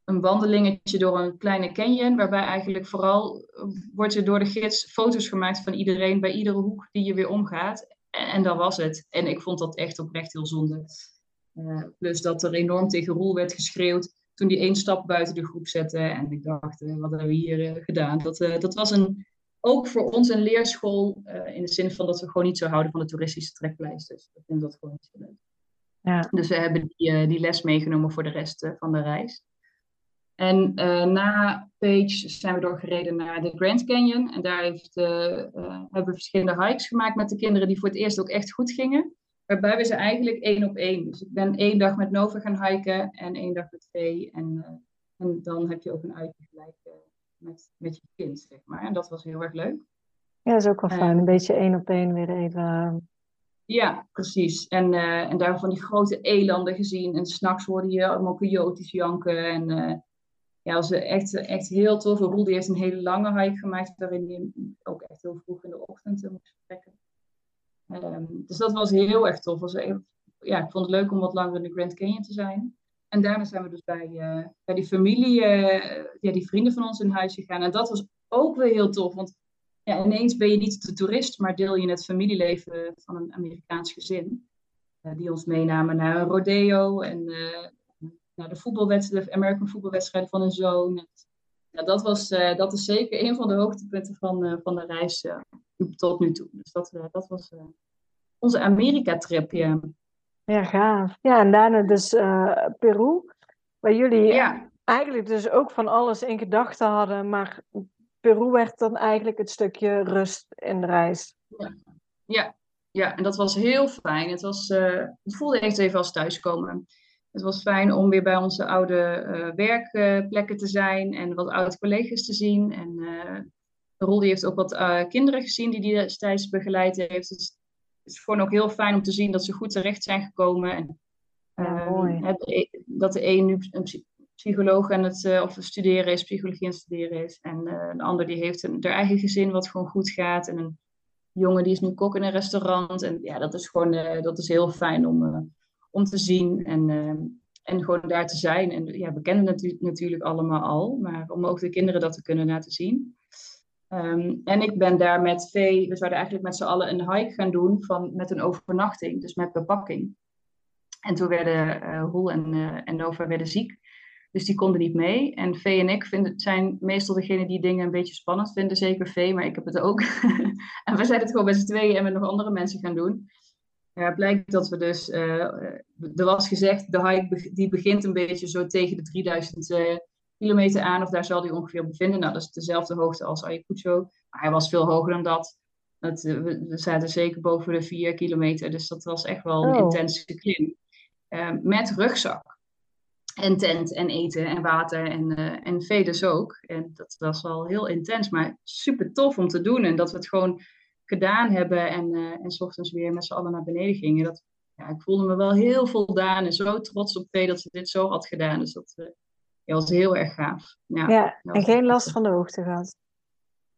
een wandelingetje door een kleine canyon, waarbij eigenlijk vooral eh, wordt er door de gids foto's gemaakt van iedereen bij iedere hoek die je weer omgaat. En, en dat was het. En ik vond dat echt oprecht heel zonde. Uh, plus dat er enorm tegen Roel werd geschreeuwd toen hij één stap buiten de groep zette. En ik dacht, uh, wat hebben we hier gedaan? Dat, dat was een, ook voor ons een leerschool in de zin van dat we gewoon niet zo houden van de toeristische trekpleisters. Ik vind dat gewoon niet zo leuk. Ja. Dus we hebben die, die les meegenomen voor de rest van de reis. En na Page zijn we doorgereden naar de Grand Canyon. En daar heeft, hebben we verschillende hikes gemaakt met de kinderen die voor het eerst ook echt goed gingen. Waarbij we ze eigenlijk één op één. Dus ik ben één dag met Nova gaan hiken en één dag met Vee. En, en dan heb je ook een uitje gelijk met, met je kind, zeg maar. En dat was heel erg leuk. Ja, dat is ook wel fijn. Een beetje één op één weer even. Ja, precies. En, en daar van die grote elanden gezien. En s'nachts hoorde je allemaal coyotes janken. En ja, was echt, echt heel tof. Roel die heeft een hele lange hike gemaakt. Waarin hij ook echt heel vroeg in de ochtend moest vertrekken. Um, dus dat was heel erg tof. Was ja, ik vond het leuk om wat langer in de Grand Canyon te zijn. En daarna zijn we dus bij, uh, bij die familie, ja, die vrienden van ons in huis gegaan. En dat was ook weer heel tof. Want ja, ineens ben je niet de toerist, maar deel je het familieleven van een Amerikaans gezin. Uh, die ons meenamen naar een rodeo en de voetbalwedstrijden, de American voetbalwedstrijden van een zoon. Ja, dat, was, uh, dat is zeker een van de hoogtepunten van, van de reis tot nu toe. Dus dat, dat was onze Amerika-trip. Ja. ja, gaaf. Ja, en daarna dus Peru, waar jullie ja. eigenlijk dus ook van alles in gedachten hadden, maar Peru werd dan eigenlijk het stukje rust in de reis. Ja, ja, ja en dat was heel fijn. Het, was, het voelde echt even als thuiskomen. Het was fijn om weer bij onze oude uh, werkplekken te zijn en wat oude collega's te zien. En uh, die heeft ook wat kinderen gezien die die destijds begeleid heeft. Dus het is gewoon ook heel fijn om te zien dat ze goed terecht zijn gekomen. En, ja, mooi. E, dat de een nu een psycholoog aan het of studeren is, psychologie aan het studeren is. En een ander die heeft een, haar eigen gezin wat gewoon goed gaat. En een jongen die is nu kok in een restaurant. En ja, dat is gewoon dat is heel fijn om, om te zien en, en gewoon daar te zijn. En ja, we kennen het natuurlijk allemaal al, maar om ook de kinderen dat te kunnen laten zien. Um, en ik ben daar met Vee, we zouden eigenlijk met z'n allen een hike gaan doen van, met een overnachting, dus met bepakking. En toen werden uh, Roel en, uh, en Nova werden ziek. Dus die konden niet mee. En Vee en ik vinden, zijn meestal degene die dingen een beetje spannend vinden. Zeker Vee, maar ik heb het ook. [LAUGHS] en we zijn het gewoon met z'n tweeën en met nog andere mensen gaan doen. Ja, blijkt dat we dus... Uh, er was gezegd, de hike die begint een beetje zo tegen de 3000 uh, kilometer aan. Of daar zal die ongeveer bevinden. Nou, dat is dezelfde hoogte als Ayacucho. Maar hij was veel hoger dan dat. dat uh, we, zaten zeker boven de 4 kilometer. Dus dat was echt wel een oh. intense klim. met rugzak en tent en eten en water en, uh, en vee dus ook. En dat was wel heel intens, maar super tof om te doen. En dat we het gewoon gedaan hebben en, uh, en s ochtends weer met z'n allen naar beneden gingen. Dat, ja, ik voelde me wel heel voldaan en zo trots op vee dat ze dit zo had gedaan. Dus dat uh, ja, was heel erg gaaf. Ja, ja en geen last van de hoogte gehad?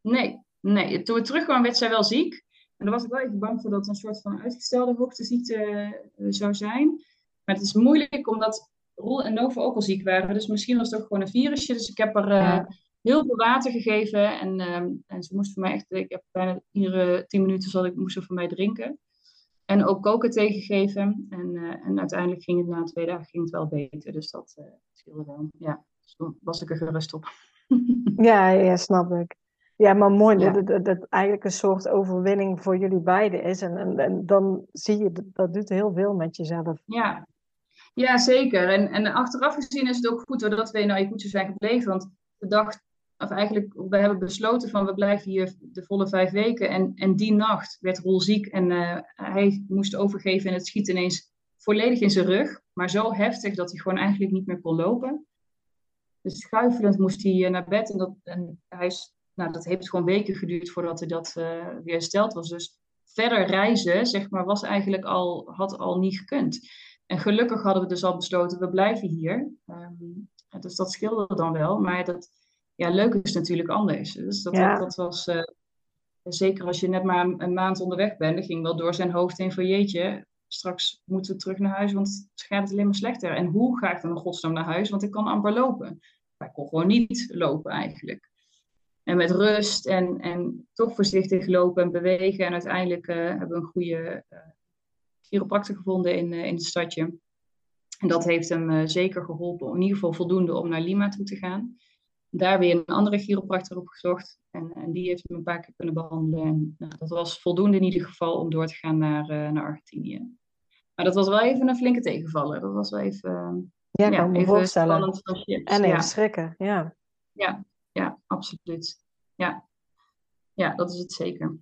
Nee, nee. Toen we terugkwamen werd zij wel ziek. En daar was ik wel even bang voor dat het een soort van uitgestelde hoogteziekte zou zijn. Maar het is moeilijk omdat Roel en Nova ook al ziek waren. Dus misschien was het ook gewoon een virusje. Dus ik heb er heel veel water gegeven. En, uh, en ze moest voor mij echt, ik heb bijna iedere tien minuten zal ik, moest ze voor mij drinken. En ook koken tegengegeven. En, uh, en uiteindelijk ging het na twee dagen ging het wel beter. Dus dat scheelde wel. Ja, dus toen was ik er gerust op. [LAUGHS] ja, ja, snap ik. Ja, maar mooi ja. dat het eigenlijk een soort overwinning voor jullie beiden is. En, en, en dan zie je, dat doet heel veel met jezelf. Ja, ja, zeker. En, en achteraf gezien is het ook goed dat we in Ayacucho zijn gebleven. Want de dag, of eigenlijk, we hebben besloten van we blijven hier de volle vijf weken. En, en die nacht werd Roel ziek en uh, hij moest overgeven en het schiet ineens volledig in zijn rug. Maar zo heftig dat hij gewoon eigenlijk niet meer kon lopen. Dus schuifelend moest hij naar bed. En, dat, en hij is, nou, dat heeft gewoon weken geduurd voordat hij dat uh, weer hersteld was. Dus verder reizen, zeg maar, was eigenlijk al, had al niet gekund. En gelukkig hadden we dus al besloten, we blijven hier. Um, dus dat scheelde dan wel. Maar dat, ja, leuk is natuurlijk anders. Dus dat, ja. dat, dat, was, uh, zeker als je net maar een, een, maand onderweg bent, dan ging wel door zijn hoofd heen van jeetje, straks moeten we terug naar huis, want het gaat alleen maar slechter. En hoe ga ik dan in godsnaam naar huis? Want ik kan amper lopen. Maar ik kon gewoon niet lopen eigenlijk. En met rust en, en toch voorzichtig lopen en bewegen. En uiteindelijk uh, hebben we een goede uh, chiropractor gevonden in, uh, in het stadje. En dat heeft hem zeker geholpen, in ieder geval voldoende om naar Lima toe te gaan. Daar weer een andere chiropractor opgezocht. En, en die heeft hem een paar keer kunnen behandelen. En nou, dat was voldoende in ieder geval om door te gaan naar, uh, naar Argentinië. Maar dat was wel even een flinke tegenvaller. Dat was wel even, Ja, kan me voorstellen. En even ja. schrikken, ja. Ja, ja, absoluut. Ja. ja, dat is het zeker.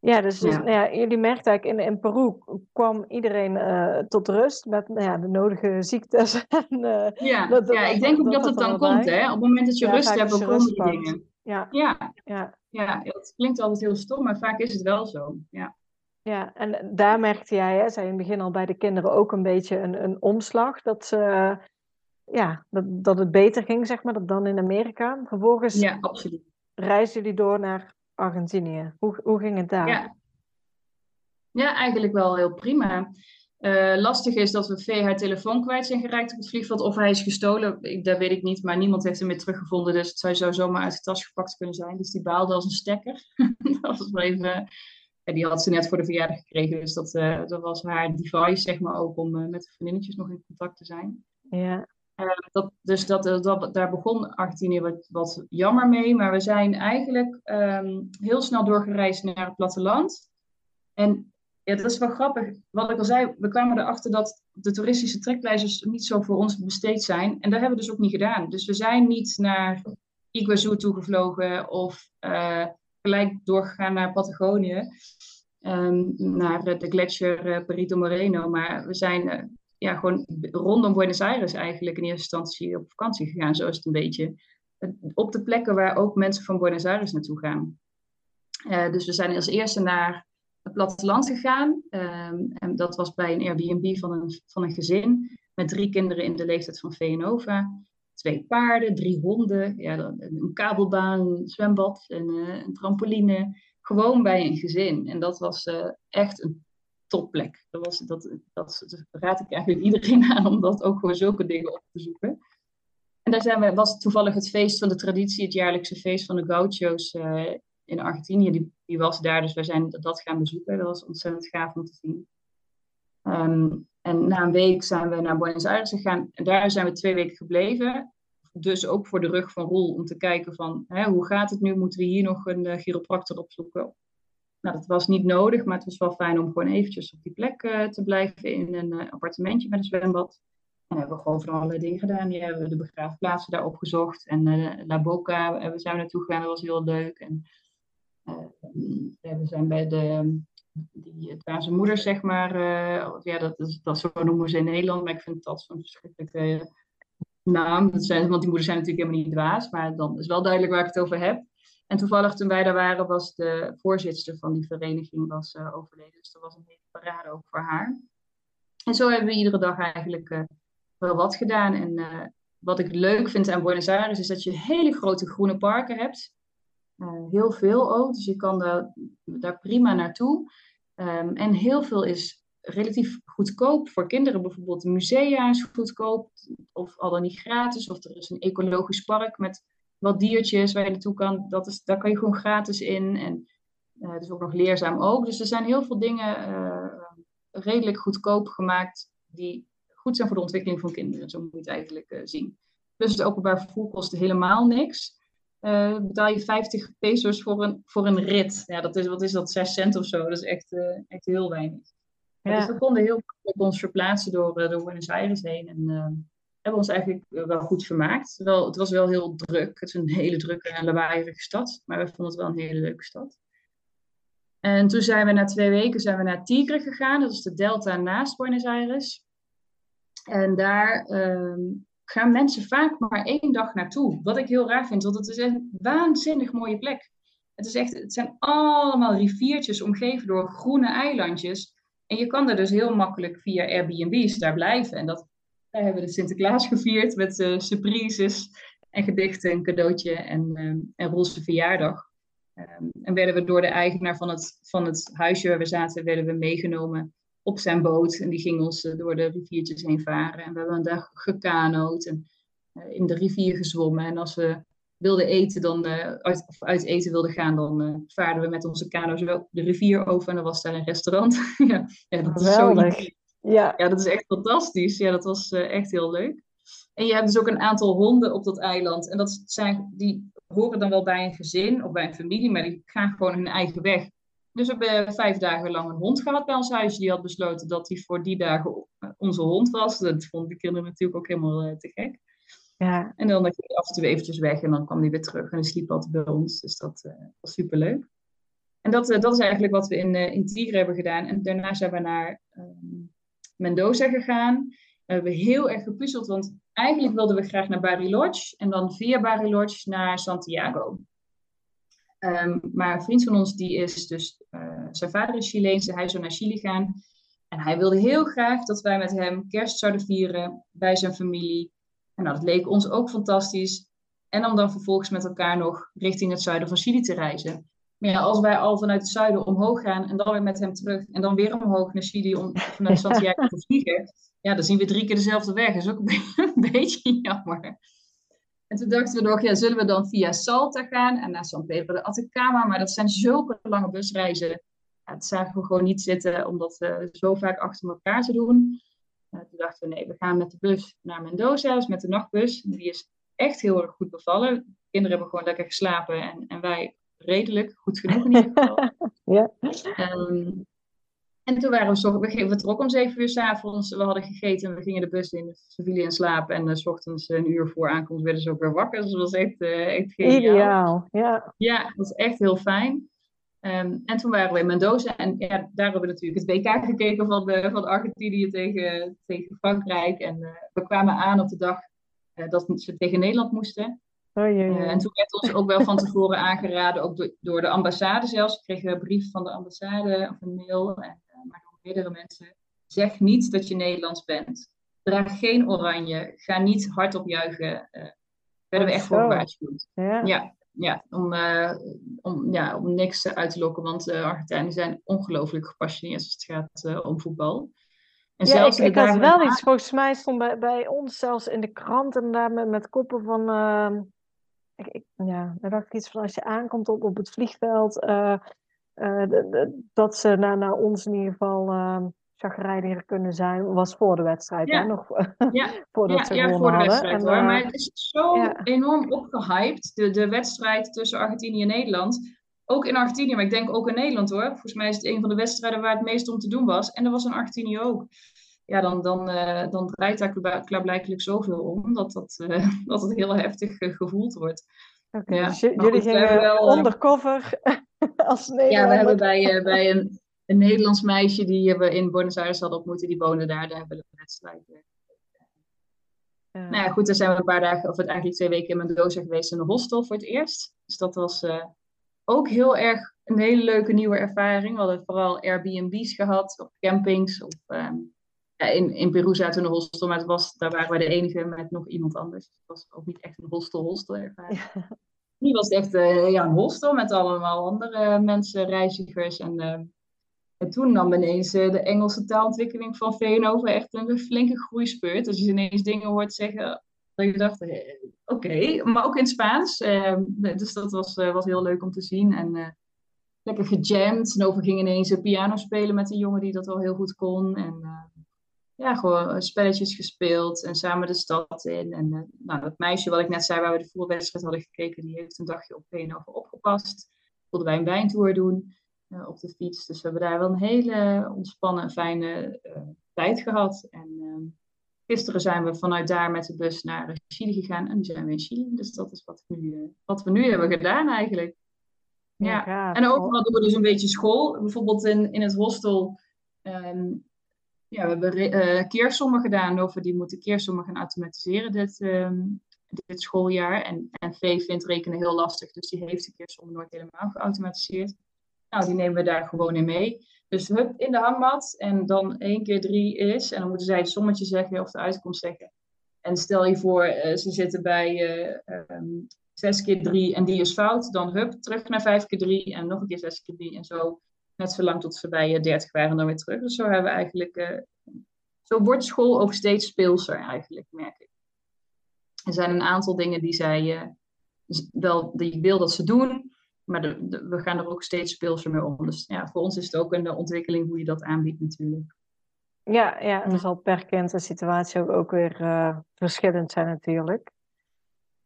Ja, dus, dus Nou ja, jullie merkten eigenlijk in, in Peru kwam iedereen uh, tot rust met nou ja, de nodige ziektes. [LAUGHS] En, uh, ja, dat, ja, ik denk ook dat, het dan komt. Hè? Op het moment dat je ja, rust hebt, komen die dingen. Ja. Ja. Ja. ja, dat klinkt altijd heel stom, maar vaak is het wel zo. Ja. Ja, en daar merkte jij, hè, zei in het begin al bij de kinderen ook een beetje een, een omslag. Dat, ze, ja, dat, dat het beter ging, zeg maar, dan in Amerika. Vervolgens ja, absoluut. reisden jullie door naar Argentinië. Hoe, hoe ging het daar? Ja. ja, eigenlijk wel heel prima. Uh, lastig is dat we V haar telefoon kwijt zijn geraakt op het vliegveld. Of hij is gestolen, ik, dat weet ik niet. Maar niemand heeft hem meer teruggevonden. Dus het zou zo zomaar uit de tas gepakt kunnen zijn. Dus die baalde als een stekker. [LAUGHS] dat was wel even... Ja, die had ze net voor de verjaardag gekregen. Dus dat, uh, dat was haar device, zeg maar, ook om uh, met de vriendinnetjes nog in contact te zijn. Ja. Uh, dat, dus dat, dat, daar begon Argentinië wat, wat jammer mee. Maar we zijn eigenlijk um, heel snel doorgereisd naar het platteland. En ja, dat is wel grappig. Wat ik al zei, we kwamen erachter dat de toeristische trekpleisters niet zo voor ons besteed zijn. En dat hebben we dus ook niet gedaan. Dus we zijn niet naar Iguazu toegevlogen of uh, gelijk doorgegaan naar Patagonië. Um, naar de gletsjer Perito Moreno. Maar we zijn ja, gewoon rondom Buenos Aires eigenlijk in eerste instantie op vakantie gegaan. Zo is het een beetje. Op de plekken waar ook mensen van Buenos Aires naartoe gaan. dus we zijn als eerste naar het platteland gegaan. Um, en dat was bij een Airbnb van een, van een gezin met drie kinderen in de leeftijd van Veenova. Twee paarden, drie honden, ja, een kabelbaan, een zwembad en uh, een trampoline. Gewoon bij een gezin. En dat was uh, echt een topplek. Dat, was, dat, dat, raad ik eigenlijk iedereen aan om dat ook gewoon zulke dingen op te zoeken. En daar zijn we, was toevallig het feest van de traditie, het jaarlijkse feest van de gauchos uh, in Argentinië, die, die, was daar. Dus wij zijn dat gaan bezoeken. Dat was ontzettend gaaf om te zien. Um, en na een week zijn we naar Buenos Aires gegaan. En daar zijn we twee weken gebleven. Dus ook voor de rug van Roel om te kijken van hè, hoe gaat het nu? Moeten we hier nog een uh, chiropractor opzoeken? Nou, dat was niet nodig, maar het was wel fijn om gewoon eventjes op die plek uh, te blijven in een uh, appartementje met een zwembad. En hebben we gewoon van allerlei dingen gedaan. Die hebben we de begraafplaatsen daar opgezocht. En La Boca we zijn we naartoe gegaan, dat was heel leuk. En we zijn bij de, die Dwaze moeders, zeg maar. Ja, dat, is, dat zo noemen ze in Nederland, maar ik vind dat zo'n verschrikkelijke naam. Want die moeders zijn natuurlijk helemaal niet dwaas, maar dan is wel duidelijk waar ik het over heb. En toevallig toen wij daar waren, was de voorzitter van die vereniging was, uh, overleden. Dus dat was een hele parade ook voor haar. En zo hebben we iedere dag eigenlijk uh, wel wat gedaan. En uh, wat ik leuk vind aan Buenos Aires is dat je hele grote groene parken hebt. Heel veel ook, dus je kan daar, daar prima naartoe. Um, en heel veel is relatief goedkoop. Voor kinderen bijvoorbeeld musea is goedkoop, of al dan niet gratis. Of er is een ecologisch park met wat diertjes waar je naartoe kan. Dat is, daar kan je gewoon gratis in. En uh, het is ook nog leerzaam ook. Dus er zijn heel veel dingen uh, redelijk goedkoop gemaakt die goed zijn voor de ontwikkeling van kinderen. Zo moet je het eigenlijk zien. Dus het openbaar vervoer kost helemaal niks betaal je 50 pesos voor een, voor een rit. Ja, dat is, wat is dat, 6 cent of zo? Dat is echt, echt heel weinig. Ja. Dus we konden heel makkelijk ons verplaatsen door, door Buenos Aires heen. En hebben ons eigenlijk wel goed vermaakt. Wel, het was wel heel druk. Het is een hele drukke en lawaaierige stad. Maar we vonden het wel een hele leuke stad. En toen zijn we na twee weken zijn we naar Tigre gegaan. Dat is de delta naast Buenos Aires. En daar ehm, gaan mensen vaak maar één dag naartoe. Wat ik heel raar vind, want het is een waanzinnig mooie plek. Het, is echt, het zijn allemaal riviertjes omgeven door groene eilandjes. En je kan daar dus heel makkelijk via Airbnb's daar blijven. En dat, daar hebben we de Sinterklaas gevierd met uh, surprises en gedichten, een cadeautje en, um, en roze verjaardag. Um, en werden we door de eigenaar van het, van het huisje waar we zaten, werden we meegenomen op zijn boot. En die ging ons eh, door de riviertjes heen varen. En we hebben een dag gekanoot en uh, in de rivier gezwommen. En als we wilden eten, dan, uh, uit, of uit eten wilden gaan, dan vaarden we met onze kano zo de rivier over. En dan was daar een restaurant. [LAUGHS] ja, ja, dat is zo ja. ja, dat is echt fantastisch. Ja, dat was echt heel leuk. En je hebt dus ook een aantal honden op dat eiland. En dat zijn, die horen dan wel bij een gezin of bij een familie, maar die gaan gewoon hun eigen weg. Dus we hebben vijf dagen lang een hond gehad bij ons huis. Die had besloten dat hij voor die dagen onze hond was. Dat vonden de kinderen natuurlijk ook helemaal te gek. Ja. En dan ging hij af en toe eventjes weg en dan kwam hij weer terug en hij sliep altijd bij ons. Dus dat uh, was superleuk. En dat, dat is eigenlijk wat we in, in Tigre hebben gedaan. En daarna zijn we naar um, Mendoza gegaan. We hebben heel erg gepuzzeld, want eigenlijk wilden we graag naar Bariloche en dan via Bariloche naar Santiago. Um, maar een vriend van ons, die is dus, zijn vader is Chileens, hij zou naar Chili gaan. En hij wilde heel graag dat wij met hem kerst zouden vieren bij zijn familie. En nou, dat leek ons ook fantastisch. En om dan vervolgens met elkaar nog richting het zuiden van Chili te reizen. Maar ja, als wij al vanuit het zuiden omhoog gaan en dan weer met hem terug en dan weer omhoog naar Chili om vanuit [LAUGHS] Santiago te vliegen, ja, dan zien we drie keer dezelfde weg. Dat is ook [LAUGHS] een beetje jammer. En toen dachten we nog, ja, zullen we dan via Salta gaan en naar San Pedro de Atacama? Maar dat zijn zulke lange busreizen. Ja, dat zagen we gewoon niet zitten om dat uh, zo vaak achter elkaar te doen. Uh, toen dachten we, nee, we gaan met de bus naar Mendoza, dus met de nachtbus. Die is echt heel erg goed bevallen. De kinderen hebben gewoon lekker geslapen en, en wij redelijk, goed genoeg in ieder geval. [LAUGHS] ja. Um, en toen waren we, zo, we vertrokken om zeven uur s'avonds. We hadden gegeten en we gingen de bus in. Ze vielen in slaap en uh, s ochtends een uur voor aankomst werden ze ook weer wakker. Dus dat was echt, uh, echt geniaal. Ideaal, ja. Ja, dat was echt heel fijn. Um, en toen waren we in Mendoza en ja, daar hebben we natuurlijk het WK gekeken van, de, van Argentinië tegen, tegen Frankrijk. En uh, we kwamen aan op de dag dat ze tegen Nederland moesten. Oh, jee, jee. Uh, en toen werd ons ook wel van tevoren [LAUGHS] aangeraden, ook door, door de ambassade zelfs. We kregen een brief van de ambassade of een mail, en, maar door meerdere mensen. Zeg niet dat je Nederlands bent. Draag geen oranje. Ga niet hardop juichen. werden we echt voor gewaarschuwd. Ja. ja. Ja, om, uh, om, ja, om niks uit te lokken, want de uh, Argentijnen zijn ongelooflijk gepassioneerd als het gaat uh, om voetbal. En ja, ik, ik had wel iets, volgens mij stond bij, bij ons zelfs in de krant en daar met, met koppen van, ik, ik, ja, daar dacht ik iets van als je aankomt op, op het vliegveld, de, de, dat ze naar, naar ons in ieder geval ehm, chagrijniger kunnen zijn, was voor de wedstrijd, ja. hè? Nog [LAUGHS] ja. voordat ja, ze ja, voor de wedstrijd en, hoor. uh, Maar het is zo ja. enorm opgehyped, de, de wedstrijd tussen Argentinië en Nederland. Ook in Argentinië, maar ik denk ook in Nederland hoor. Volgens mij is het een van de wedstrijden waar het meest om te doen was. En dat was in Argentinië ook. Ja, dan, dan, uh, dan draait daar klaarblijkelijk zoveel om dat, dat, uh, [LAUGHS] dat het heel heftig uh, gevoeld wordt. Okay, ja. dus jullie goed, gingen wel, undercover [LAUGHS] als Nederlander. Ja, we hebben bij, bij een, een Nederlands meisje die we in Buenos Aires hadden ontmoet, die woonde daar. Daar hebben we de wedstrijd. Nou ja, goed, daar zijn we een paar dagen, of eigenlijk twee weken in Mendoza geweest in een hostel voor het eerst. Dus dat was ook heel erg een hele leuke nieuwe ervaring. We hadden vooral Airbnb's gehad, of campings. Of, um, ja, in, in Peru zaten we in een hostel, maar het was, daar waren wij de enige met nog iemand anders. Het was ook niet echt een hostel-hostel ervaring. Ja. Die was echt uh, ja, een hostel met allemaal andere mensen, reizigers. En, uh, en toen nam ineens uh, de Engelse taalontwikkeling van VNO echt een flinke groeispeurt. Als je ineens dingen hoort zeggen, dat je dacht, oké, okay. maar ook in Spaans. dus dat was, was heel leuk om te zien. En lekker gejamd. En over ging ineens een piano spelen met een jongen die dat al heel goed kon. En ja, gewoon spelletjes gespeeld en samen de stad in. En uh, nou, dat meisje wat ik net zei, waar we de voetbalwedstrijd hadden gekeken, die heeft een dagje op Veenhoven opgepast. Wilden wij een wijntour doen uh, op de fiets. Dus we hebben daar wel een hele ontspannen en fijne uh, tijd gehad. En gisteren zijn we vanuit daar met de bus naar Chili gegaan en nu zijn we in Chili. Dus dat is wat we nu, wat we nu hebben gedaan eigenlijk. Ja, ja en overal doen we dus een beetje school. Bijvoorbeeld in, in het hostel... Um, ja, we hebben uh, keersommen gedaan over die moeten keersommen gaan automatiseren dit, um, dit schooljaar. En, en V vindt rekenen heel lastig, dus die heeft de keersommen nooit helemaal geautomatiseerd. Nou, die nemen we daar gewoon in mee. Dus hup in de hangmat en dan 1 keer 3 is. En dan moeten zij het sommetje zeggen of de uitkomst zeggen. En stel je voor, uh, ze zitten bij um, 6 keer 3 en die is fout. Dan hup, terug naar 5 keer 3 en nog een keer 6 keer 3 en zo. Net zolang tot ze bij uh, 30 waren en dan weer terug. Dus zo hebben we eigenlijk. Uh, zo wordt school ook steeds speelser, eigenlijk, merk ik. Er zijn een aantal dingen die zij uh, wel, die ik wil dat ze doen, maar de, de, we gaan er ook steeds speelser mee om. Dus ja, voor ons is het ook een ontwikkeling hoe je dat aanbiedt, natuurlijk. Ja, ja en er zal per kind de situatie ook, ook weer uh, verschillend zijn, natuurlijk.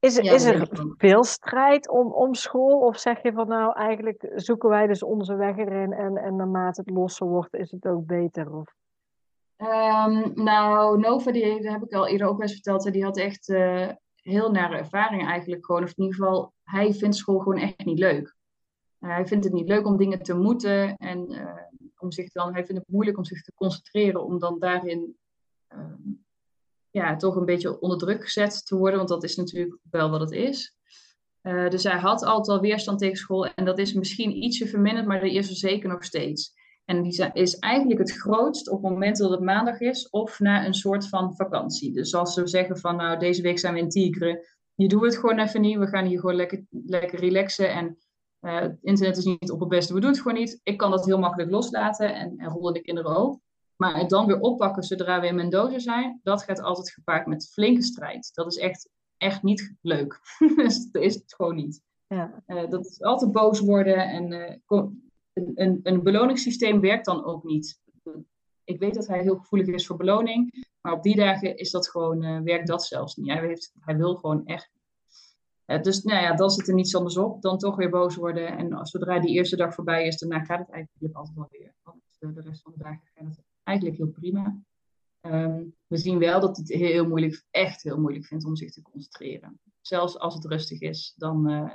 Is, Ja, is er veel strijd om, om school? Of zeg je van nou, eigenlijk zoeken wij dus onze weg erin en, en naarmate het losser wordt, is het ook beter? Of... Ehm, nou, Nova, die, heb ik al eerder ook eens verteld, die had echt uh, heel nare ervaringen eigenlijk gewoon. Of in ieder geval, hij vindt school gewoon echt niet leuk. Uh, hij vindt het niet leuk om dingen te moeten en uh, om zich dan, hij vindt het moeilijk om zich te concentreren, om dan daarin ehm, ja, toch een beetje onder druk gezet te worden, want dat is natuurlijk wel wat het is. dus hij had altijd al weerstand tegen school en dat is misschien ietsje verminderd, maar dat is er zeker nog steeds. En die is eigenlijk het grootst op het moment dat het maandag is of na een soort van vakantie. Dus als ze zeggen van nou deze week zijn we in Tigre, je doet het gewoon even niet, we gaan hier gewoon lekker, lekker relaxen en uh, het internet is niet op het beste, we doen het gewoon niet. Ik kan dat heel makkelijk loslaten en, en rollen de kinderen ook. Maar het dan weer oppakken zodra we in Mendoza zijn, dat gaat altijd gepaard met flinke strijd. Dat is echt, echt niet leuk. [LAUGHS] dus dat is het gewoon niet. Ja. Uh, dat is altijd boos worden en uh, een, een beloningssysteem werkt dan ook niet. Ik weet dat hij heel gevoelig is voor beloning, maar op die dagen is dat gewoon, uh, werkt dat zelfs niet. Hij, heeft, hij wil gewoon echt. Dus nou ja, dan zit er niets anders op. Dan toch weer boos worden. En zodra die eerste dag voorbij is, daarna gaat het eigenlijk altijd wel weer. Want de rest van de dagen gaat het eigenlijk heel prima. Um, we zien wel dat het heel moeilijk, echt heel moeilijk vindt om zich te concentreren. Zelfs als het rustig is, dan. Uh,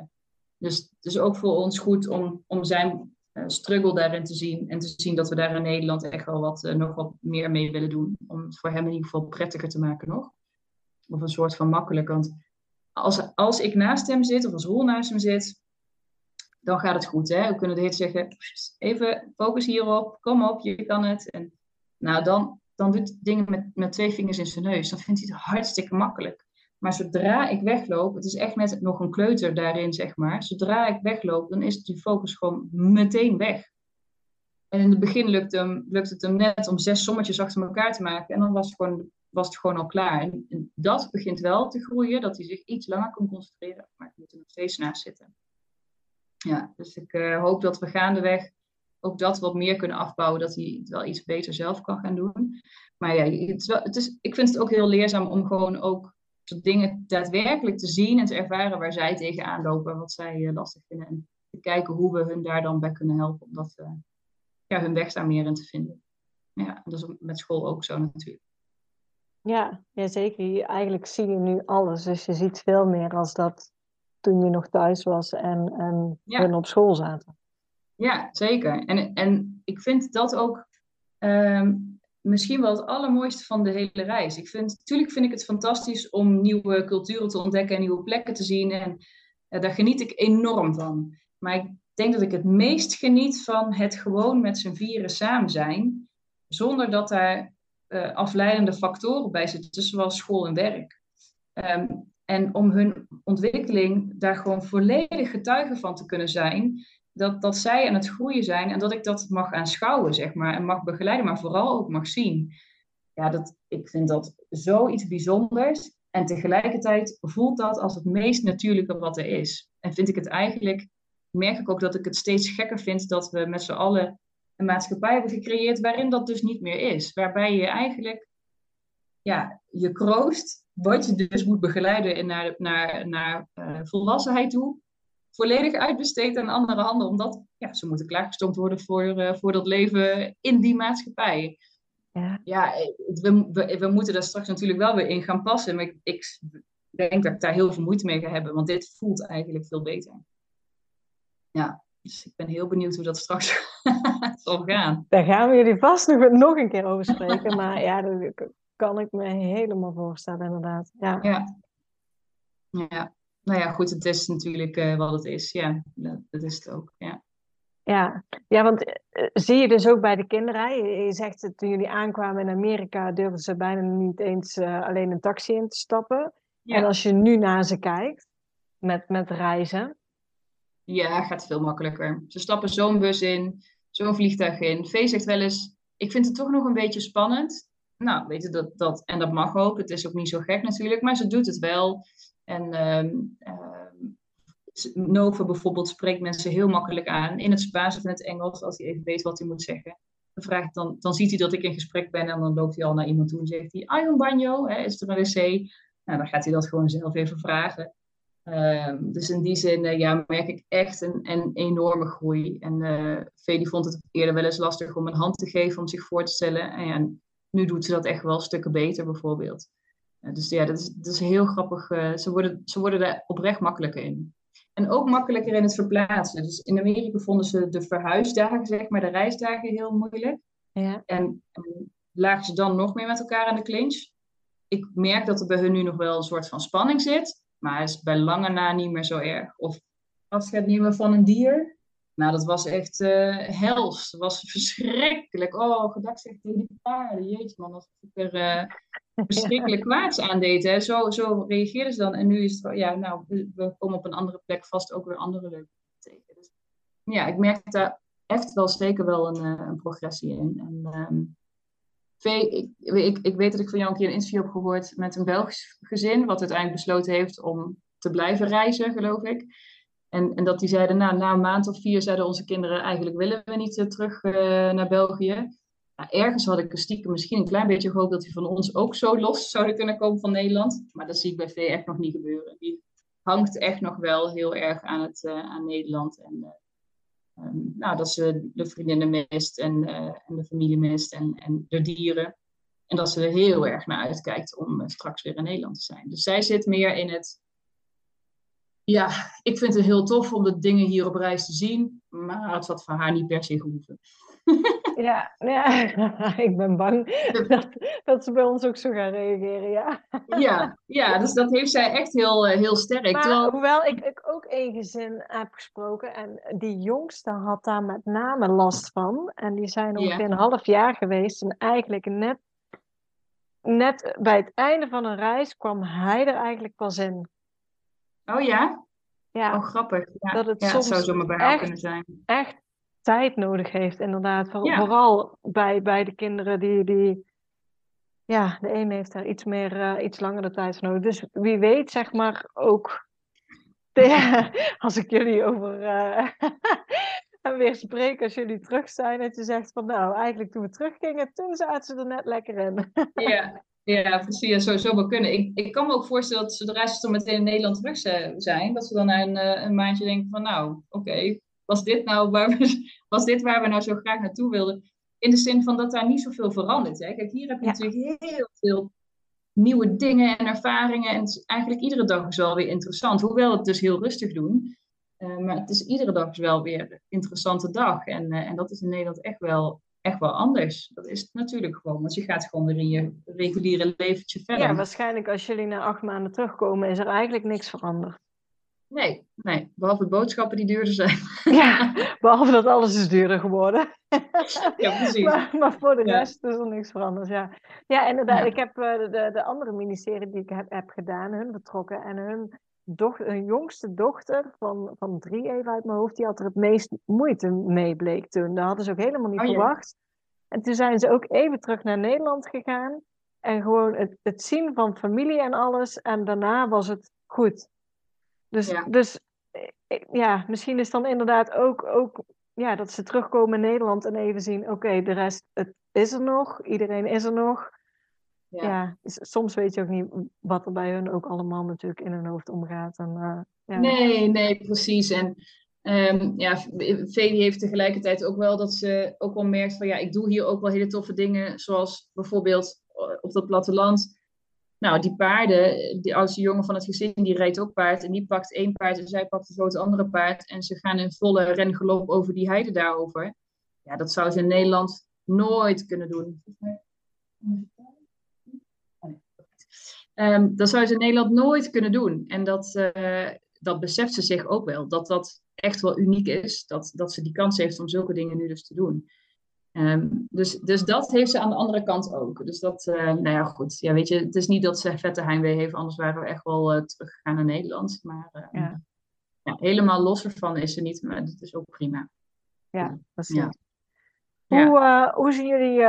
dus het is ook voor ons goed om, om zijn eh, struggle daarin te zien. En te zien dat we daar in Nederland echt wel wat, uh, nog wat meer mee willen doen. Om het voor hem in ieder geval prettiger te maken nog. Of een soort van makkelijk. Want als, als ik naast hem zit, of als Roel naast hem zit, dan gaat het goed. Hè? We kunnen de hele zeggen, even focus hierop, kom op, je kan het. En nou, dan, dan doet hij dingen met, met twee vingers in zijn neus. Dan vindt hij het hartstikke makkelijk. Maar zodra ik wegloop, het is echt net nog een kleuter daarin, zeg maar. Zodra ik wegloop, dan is die focus gewoon meteen weg. En in het begin lukt, hem, het hem net om zes sommetjes achter elkaar te maken. En dan was het gewoon, was het gewoon al klaar. En, dat begint wel te groeien, dat hij zich iets langer kan concentreren. Maar ik moet er nog steeds naast zitten. Ja, dus ik uh, hoop dat we gaandeweg ook dat wat meer kunnen afbouwen. Dat hij het wel iets beter zelf kan gaan doen. Maar ja, het is wel, het is, ik vind het ook heel leerzaam om gewoon ook dingen daadwerkelijk te zien en te ervaren waar zij tegenaan lopen, wat zij uh, lastig vinden. En te kijken hoe we hun daar dan bij kunnen helpen om dat, uh, ja, hun weg daar meer in te vinden. Ja, dat is met school ook zo natuurlijk. Ja, ja, zeker. Eigenlijk zie je nu alles. Dus je ziet veel meer als dat toen je nog thuis was en, en ja. hun op school zaten. Ja, zeker. En, en ik vind dat ook um, misschien wel het allermooiste van de hele reis. Ik vind, natuurlijk vind ik het fantastisch om nieuwe culturen te ontdekken en nieuwe plekken te zien. En uh, daar geniet ik enorm van. Maar ik denk dat ik het meest geniet van het gewoon met z'n vieren samen zijn. Zonder dat daar uh, afleidende factoren bij zitten, zoals school en werk. Um, en om hun ontwikkeling daar gewoon volledig getuige van te kunnen zijn dat, dat zij aan het groeien zijn en dat ik dat mag aanschouwen, zeg maar, en mag begeleiden, maar vooral ook mag zien. Ja, dat, ik vind dat zoiets bijzonders. En tegelijkertijd voelt dat als het meest natuurlijke wat er is. En vind ik het eigenlijk, merk ik ook dat ik het steeds gekker vind dat we met z'n allen een maatschappij hebben gecreëerd waarin dat dus niet meer is. Waarbij je eigenlijk ja, je kroost, wat je dus moet begeleiden naar, naar, naar uh, volwassenheid toe, volledig uitbesteed aan andere handen, omdat ja, ze moeten klaargestoomd worden voor, uh, voor dat leven in die maatschappij. Ja, ja we, we, we, moeten daar straks natuurlijk wel weer in gaan passen, maar ik, ik denk dat ik daar heel veel moeite mee ga hebben, want dit voelt eigenlijk veel beter. Ja, dus ik ben heel benieuwd hoe dat straks [LAUGHS] zal gaan. Daar gaan we jullie vast nog, nog een keer over spreken, maar ja, dat kan ik me helemaal voorstellen inderdaad. Ja. ja. ja nou ja, goed, het is natuurlijk uh, wat het is. Ja, dat, dat, is het ook. Ja, ja. ja want uh, zie je dus ook bij de kinderen. Je, je zegt dat toen jullie aankwamen in Amerika, durfden ze bijna niet eens uh, alleen een taxi in te stappen. Ja. En als je nu naar ze kijkt met, met reizen. Ja, gaat veel makkelijker. Ze stappen zo'n bus in, zo'n vliegtuig in. Vee zegt wel eens: Ik vind het toch nog een beetje spannend. Nou, weet je dat, dat, en dat mag ook. Het is ook niet zo gek natuurlijk, maar ze doet het wel. En um, Nova bijvoorbeeld spreekt mensen heel makkelijk aan in het Spaans of in het Engels, als hij even weet wat hij moet zeggen. Dan, vraagt, dan, dan ziet hij dat ik in gesprek ben en dan loopt hij al naar iemand toe en zegt hij, ah, een banjo, hè, is er een wc? Nou, dan gaat hij dat gewoon zelf even vragen. Um, dus in die zin uh, ja, merk ik echt een, enorme groei. En uh, vond het eerder wel eens lastig om een hand te geven om zich voor te stellen. En ja, nu doet ze dat echt wel stukken beter bijvoorbeeld. Dus ja, dat is, dat is heel grappig. ze, worden, ze worden er oprecht makkelijker in. En ook makkelijker in het verplaatsen. Dus in Amerika vonden ze de verhuisdagen, zeg maar, de reisdagen heel moeilijk. Ja. En, en lagen ze dan nog meer met elkaar aan de clinch. Ik merk dat er bij hun nu nog wel een soort van spanning zit. Maar is bij lange na niet meer zo erg. Of afscheid nemen van een dier. Nou, dat was echt uh, hels. Dat was verschrikkelijk. Oh, gedacht tegen die paarden. Jeetje man, dat ik er uh, verschrikkelijk [LAUGHS] kwaads aan deed. Hè. Zo, zo reageerden ze dan. En nu is het, ja, nou, we komen op een andere plek vast ook weer andere leuke tegen. Dus, ja, ik merk daar echt wel zeker wel een, uh, een progressie in. En, um, ik, ik, ik, weet dat ik van jou een keer een interview heb gehoord met een Belgisch gezin, wat uiteindelijk besloten heeft om te blijven reizen, geloof ik. En, en dat die zeiden, nou, na een maand of vier zeiden onze kinderen, eigenlijk willen we niet uh, terug uh, naar België. Nou, ergens had ik stiekem misschien een klein beetje gehoopt dat die van ons ook zo los zouden kunnen komen van Nederland. Maar dat zie ik bij V echt nog niet gebeuren. Die hangt echt nog wel heel erg aan, het, uh, aan Nederland. En um, nou, dat ze de vriendinnen mist en, en de familie mist en, en de dieren. En dat ze er heel erg naar uitkijkt om straks weer in Nederland te zijn. Dus zij zit meer in het ja, ik vind het heel tof om de dingen hier op reis te zien, maar het had van haar niet per se gehoeven. [LAUGHS] Ja, ja, [LAUGHS] ik ben bang [LAUGHS] dat, dat ze bij ons ook zo gaan reageren, ja. Ja, ja dus dat heeft zij echt heel, eh, heel sterk. Maar, Terwijl... Hoewel ik, ik ook één gezin heb gesproken en die jongste had daar met name last van. En die zijn ongeveer een half jaar geweest en eigenlijk net, net bij het einde van een reis kwam hij er eigenlijk pas in. Oh ja? Ja. Oh, grappig. Ja, dat het soms zou zomaar bij haar kunnen zijn. Echt tijd nodig heeft, inderdaad. Vooral bij, bij de kinderen die, die... Ja, de een heeft daar iets meer, uh, iets langere tijd voor nodig. Dus wie weet, zeg maar, ook... [LAUGHS] als ik jullie over... Uh, [LAUGHS] weer spreek als jullie terug zijn. Dat je zegt van nou, eigenlijk toen we teruggingen, toen zaten ze er net lekker in. ja, [LAUGHS] ja, precies. Ja, sowieso wel kunnen. Ik, ik kan me ook voorstellen dat zodra ze dan meteen in Nederland terug zijn, dat ze dan na een, eh, een maandje denken van nou, oké, was dit nou waar we, [LAUGHS] was dit waar we nou zo graag naartoe wilden? In de zin van dat daar niet zoveel verandert. Hè? Kijk, hier heb je natuurlijk heel veel nieuwe dingen en ervaringen. En het is eigenlijk iedere dag is wel weer interessant. Hoewel het dus heel rustig doen. Uh, maar het is iedere dag wel weer een interessante dag. En, uh, en dat is in Nederland echt wel echt wel anders. Dat is natuurlijk gewoon, want je gaat gewoon weer in je reguliere leventje verder. Ja, waarschijnlijk als jullie na acht maanden terugkomen, is er eigenlijk niks veranderd. Nee, nee, behalve boodschappen die duurder zijn. [LAUGHS] Ja, behalve dat alles is duurder geworden. Ja, precies. maar, maar voor de rest is er niks veranderd, ja. Ja, inderdaad. Ik heb uh, de, de andere ministerie die ik heb, heb gedaan, hun betrokken. En hun, dochter, hun jongste dochter van, van drie, even uit mijn hoofd, die had er het meest moeite mee, bleek toen. Dat hadden ze ook helemaal niet oh, verwacht. En toen zijn ze ook even terug naar Nederland gegaan. En gewoon het, het zien van familie en alles. En daarna was het goed. Dus ja, dus, eh, ja misschien is dan inderdaad ook, ook ja, dat ze terugkomen in Nederland en even zien: oké, de rest het is er nog, iedereen is er nog. Ja. ja. soms weet je ook niet wat er bij hun ook allemaal natuurlijk in hun hoofd omgaat. En, uh, ja. Nee, nee, precies. En um, ja, Feli heeft tegelijkertijd ook wel dat ze ook wel merkt van ja, ik doe hier ook wel hele toffe dingen, zoals bijvoorbeeld eh, op dat platteland. Nou, die paarden, die oudste jongen van het gezin, die rijdt ook paard. En die pakt één paard en zij pakt het grote andere paard. En ze gaan in volle rengelop over die heide daarover. Ja, dat zou ze in Nederland nooit kunnen doen. Um, dat zou ze in Nederland nooit kunnen doen. En dat, uh, dat beseft ze zich ook wel. Dat dat echt wel uniek is. Dat, dat ze die kans heeft om zulke dingen nu dus te doen. Um, dus, dus dat heeft ze aan de andere kant ook. Dus dat, uh, nou ja, goed. Ja, weet je, het is niet dat ze vette heimwee heeft, anders waren we echt wel uh, teruggegaan naar Nederland. Maar uh, ja. ja. helemaal los ervan is ze niet, maar dat is ook prima. Ja, precies. Ja. Hoe, hoe zien jullie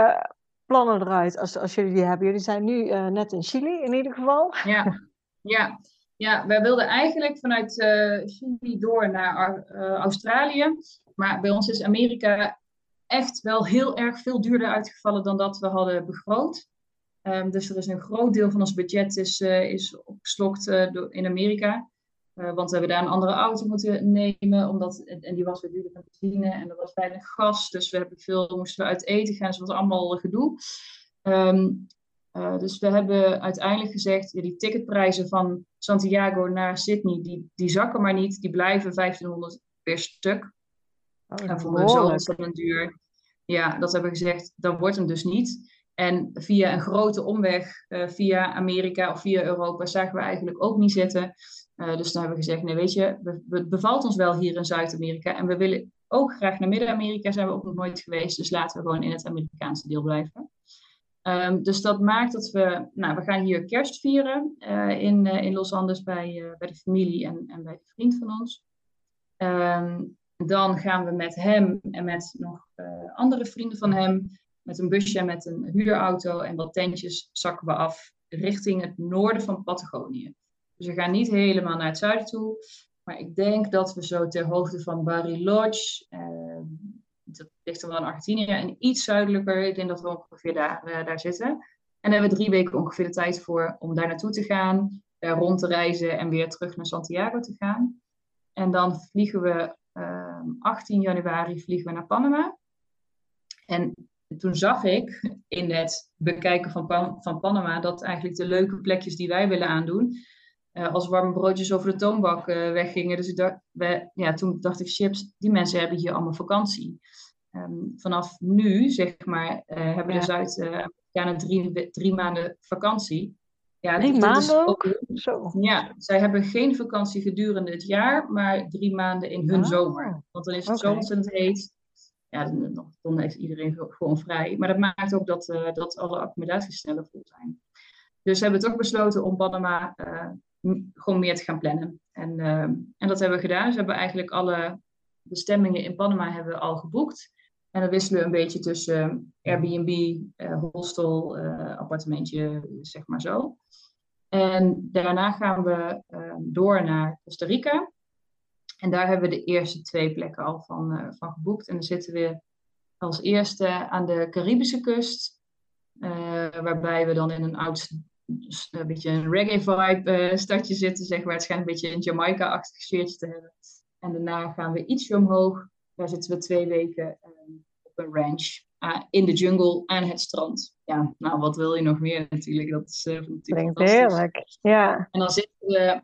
plannen eruit als, als jullie die hebben? Jullie zijn nu uh, net in Chili in ieder geval. Ja, ja. ja wij wilden eigenlijk vanuit uh, Chili door naar uh, Australië. Maar bij ons is Amerika echt wel heel erg veel duurder uitgevallen dan dat we hadden begroot. Um, dus er is een groot deel van ons budget is, is opgeslokt in Amerika. Uh, want we hebben daar een andere auto moeten nemen, omdat, en die was weer duurder van benzine en er was weinig gas. Dus we hebben veel, moesten we uit eten gaan, dus dat was allemaal gedoe. Ehm, uh, dus we hebben uiteindelijk gezegd, ja, die ticketprijzen van Santiago naar Sydney, die, die zakken maar niet. Die blijven 1500 per stuk. Oh, en voor een zo ontzettend duur. Ja, dat hebben we gezegd, dat wordt hem dus niet. En via een grote omweg, uh, via Amerika of via Europa, zagen we eigenlijk ook niet zitten. Uh, dus dan hebben we gezegd, nee weet je, het bevalt ons wel hier in Zuid-Amerika. En we willen ook graag naar Midden-Amerika, zijn we ook nog nooit geweest. Dus laten we gewoon in het Amerikaanse deel blijven. Um, dus dat maakt dat we, nou, we gaan hier kerst vieren uh, in, in Los Angeles bij, bij de familie en, en bij de vriend van ons. Um, dan gaan we met hem en met nog andere vrienden van hem, met een busje met een huurauto en wat tentjes, zakken we af richting het noorden van Patagonië. Dus we gaan niet helemaal naar het zuiden toe, maar ik denk dat we zo ter hoogte van Bariloche, ehm, dat ligt dan wel in Argentinië en iets zuidelijker. Ik denk dat we ongeveer daar, uh, daar zitten. En dan hebben we drie weken ongeveer de tijd voor om daar naartoe te gaan, daar rond te reizen en weer terug naar Santiago te gaan. En dan vliegen we uh, 18 januari vliegen we naar Panama. En toen zag ik in het bekijken van, Pan van Panama dat eigenlijk de leuke plekjes die wij willen aandoen, uh, als warme broodjes over de toonbak uh, weggingen. Dus ik dacht, we, ja, toen dacht ik, chips, die mensen hebben hier allemaal vakantie. Um, vanaf nu, zeg maar, uh, hebben ja. de Zuid-Amerikanen drie, drie maanden vakantie. Ja, drie dat, maanden dat ook? Zo. Ja, zij hebben geen vakantie gedurende het jaar, maar drie maanden in hun Ah, zomer. Want dan is het oké. zo ontzettend heet. Ja, dan, heeft iedereen gewoon vrij. Maar dat maakt ook dat, uh, dat alle accommodaties sneller vol zijn. Dus we hebben het ook besloten om Panama uh, gewoon meer te gaan plannen. En, uh, en dat hebben we gedaan. We hebben eigenlijk alle bestemmingen in Panama hebben we al geboekt. En dan wisselen we een beetje tussen Airbnb, hostel, appartementje, zeg maar zo. En daarna gaan we door naar Costa Rica. En daar hebben we de eerste twee plekken al van, uh, van geboekt. En dan zitten we als eerste aan de Caribische kust. Uh, waarbij we dan in een oud, een beetje een reggae vibe uh, stadje zitten, zeg maar. Het schijnt een beetje een Jamaica-achtig sfeertje te hebben. En daarna gaan we ietsje omhoog. Daar zitten we twee weken op een ranch. in de jungle, aan het strand. Ja, nou, wat wil je nog meer natuurlijk? Dat is natuurlijk Klinkt heerlijk, ja. En dan zitten we,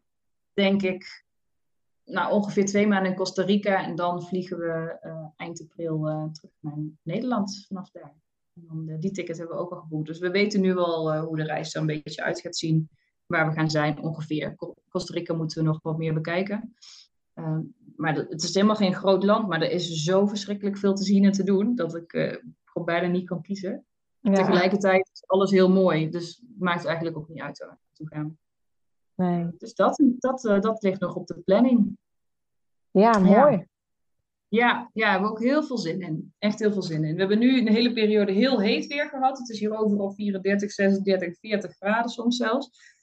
denk ik, nou, ongeveer twee maanden in Costa Rica. En dan vliegen we uh, eind april uh, terug naar Nederland vanaf daar. En dan, uh, die ticket hebben we ook al geboekt. Dus we weten nu al hoe de reis er een beetje uit gaat zien. Waar we gaan zijn ongeveer. Costa Rica moeten we nog wat meer bekijken. Ehm, maar het is helemaal geen groot land. Maar er is zo verschrikkelijk veel te zien en te doen. Dat ik gewoon bijna niet kan kiezen. Ja. Tegelijkertijd is alles heel mooi. Dus het maakt eigenlijk ook niet uit waar we naartoe gaan. Nee. Dus dat, dat, uh, dat ligt nog op de planning. Ja, mooi. Ja. ja, ja, we hebben ook heel veel zin in. Echt heel veel zin in. We hebben nu een hele periode heel heet weer gehad. Het is hier overal 34, 36, 40 graden soms zelfs.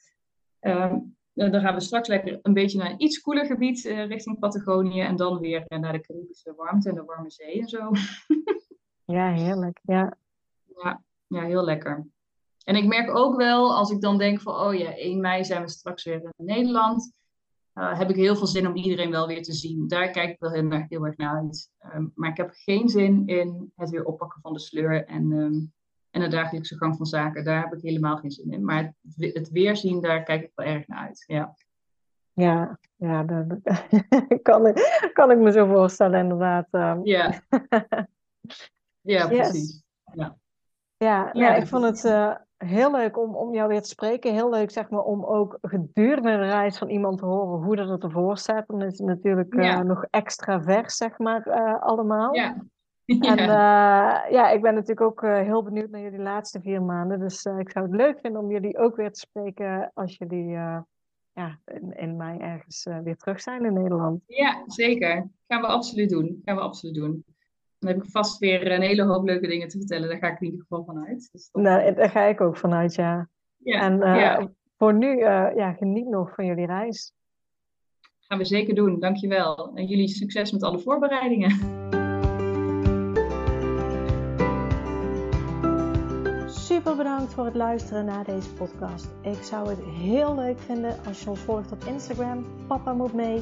Um, dan gaan we straks lekker een beetje naar een iets koeler gebied uh, richting Patagonië. En dan weer uh, naar de Caribische warmte en de warme zee en zo. [LAUGHS] ja, heerlijk. Ja. ja, ja, heel lekker. En ik merk ook wel, als ik dan denk van, oh ja, 1 mei zijn we straks weer in Nederland. Uh, heb ik heel veel zin om iedereen wel weer te zien. Daar kijk ik wel heel erg, heel erg naar uit. Um, maar ik heb geen zin in het weer oppakken van de sleur en, um, en de dagelijkse gang van zaken. Daar heb ik helemaal geen zin in. Maar het, het weerzien, daar kijk ik wel erg naar uit. Ja, ja, ja dat [LAUGHS] kan, ik, kan ik me zo voorstellen inderdaad. Um. Ja, [LAUGHS] ja precies. Yes. Ja. Ja, ja, ja, ik vond het uh, heel leuk om, om jou weer te spreken. Heel leuk, zeg maar, om ook gedurende de reis van iemand te horen hoe dat het ervoor staat. Dan is het natuurlijk uh, ja. nog extra vers, zeg maar, uh, allemaal. Ja. [LAUGHS] En uh, ja, ik ben natuurlijk ook heel benieuwd naar jullie laatste vier maanden. Dus ik zou het leuk vinden om jullie ook weer te spreken als jullie ja, in, in mei ergens weer terug zijn in Nederland. Ja, zeker. Gaan we absoluut doen. Gaan we absoluut doen. Dan heb ik vast weer een hele hoop leuke dingen te vertellen. Daar ga ik in ieder geval vanuit. Dus dat... Nou, daar ga ik ook vanuit, ja. ja en uh, ja. voor nu, uh, ja, geniet nog van jullie reis. Gaan we zeker doen, dankjewel. En jullie succes met alle voorbereidingen. Super bedankt voor het luisteren naar deze podcast. Ik zou het heel leuk vinden als je ons volgt op Instagram. Papa moet mee.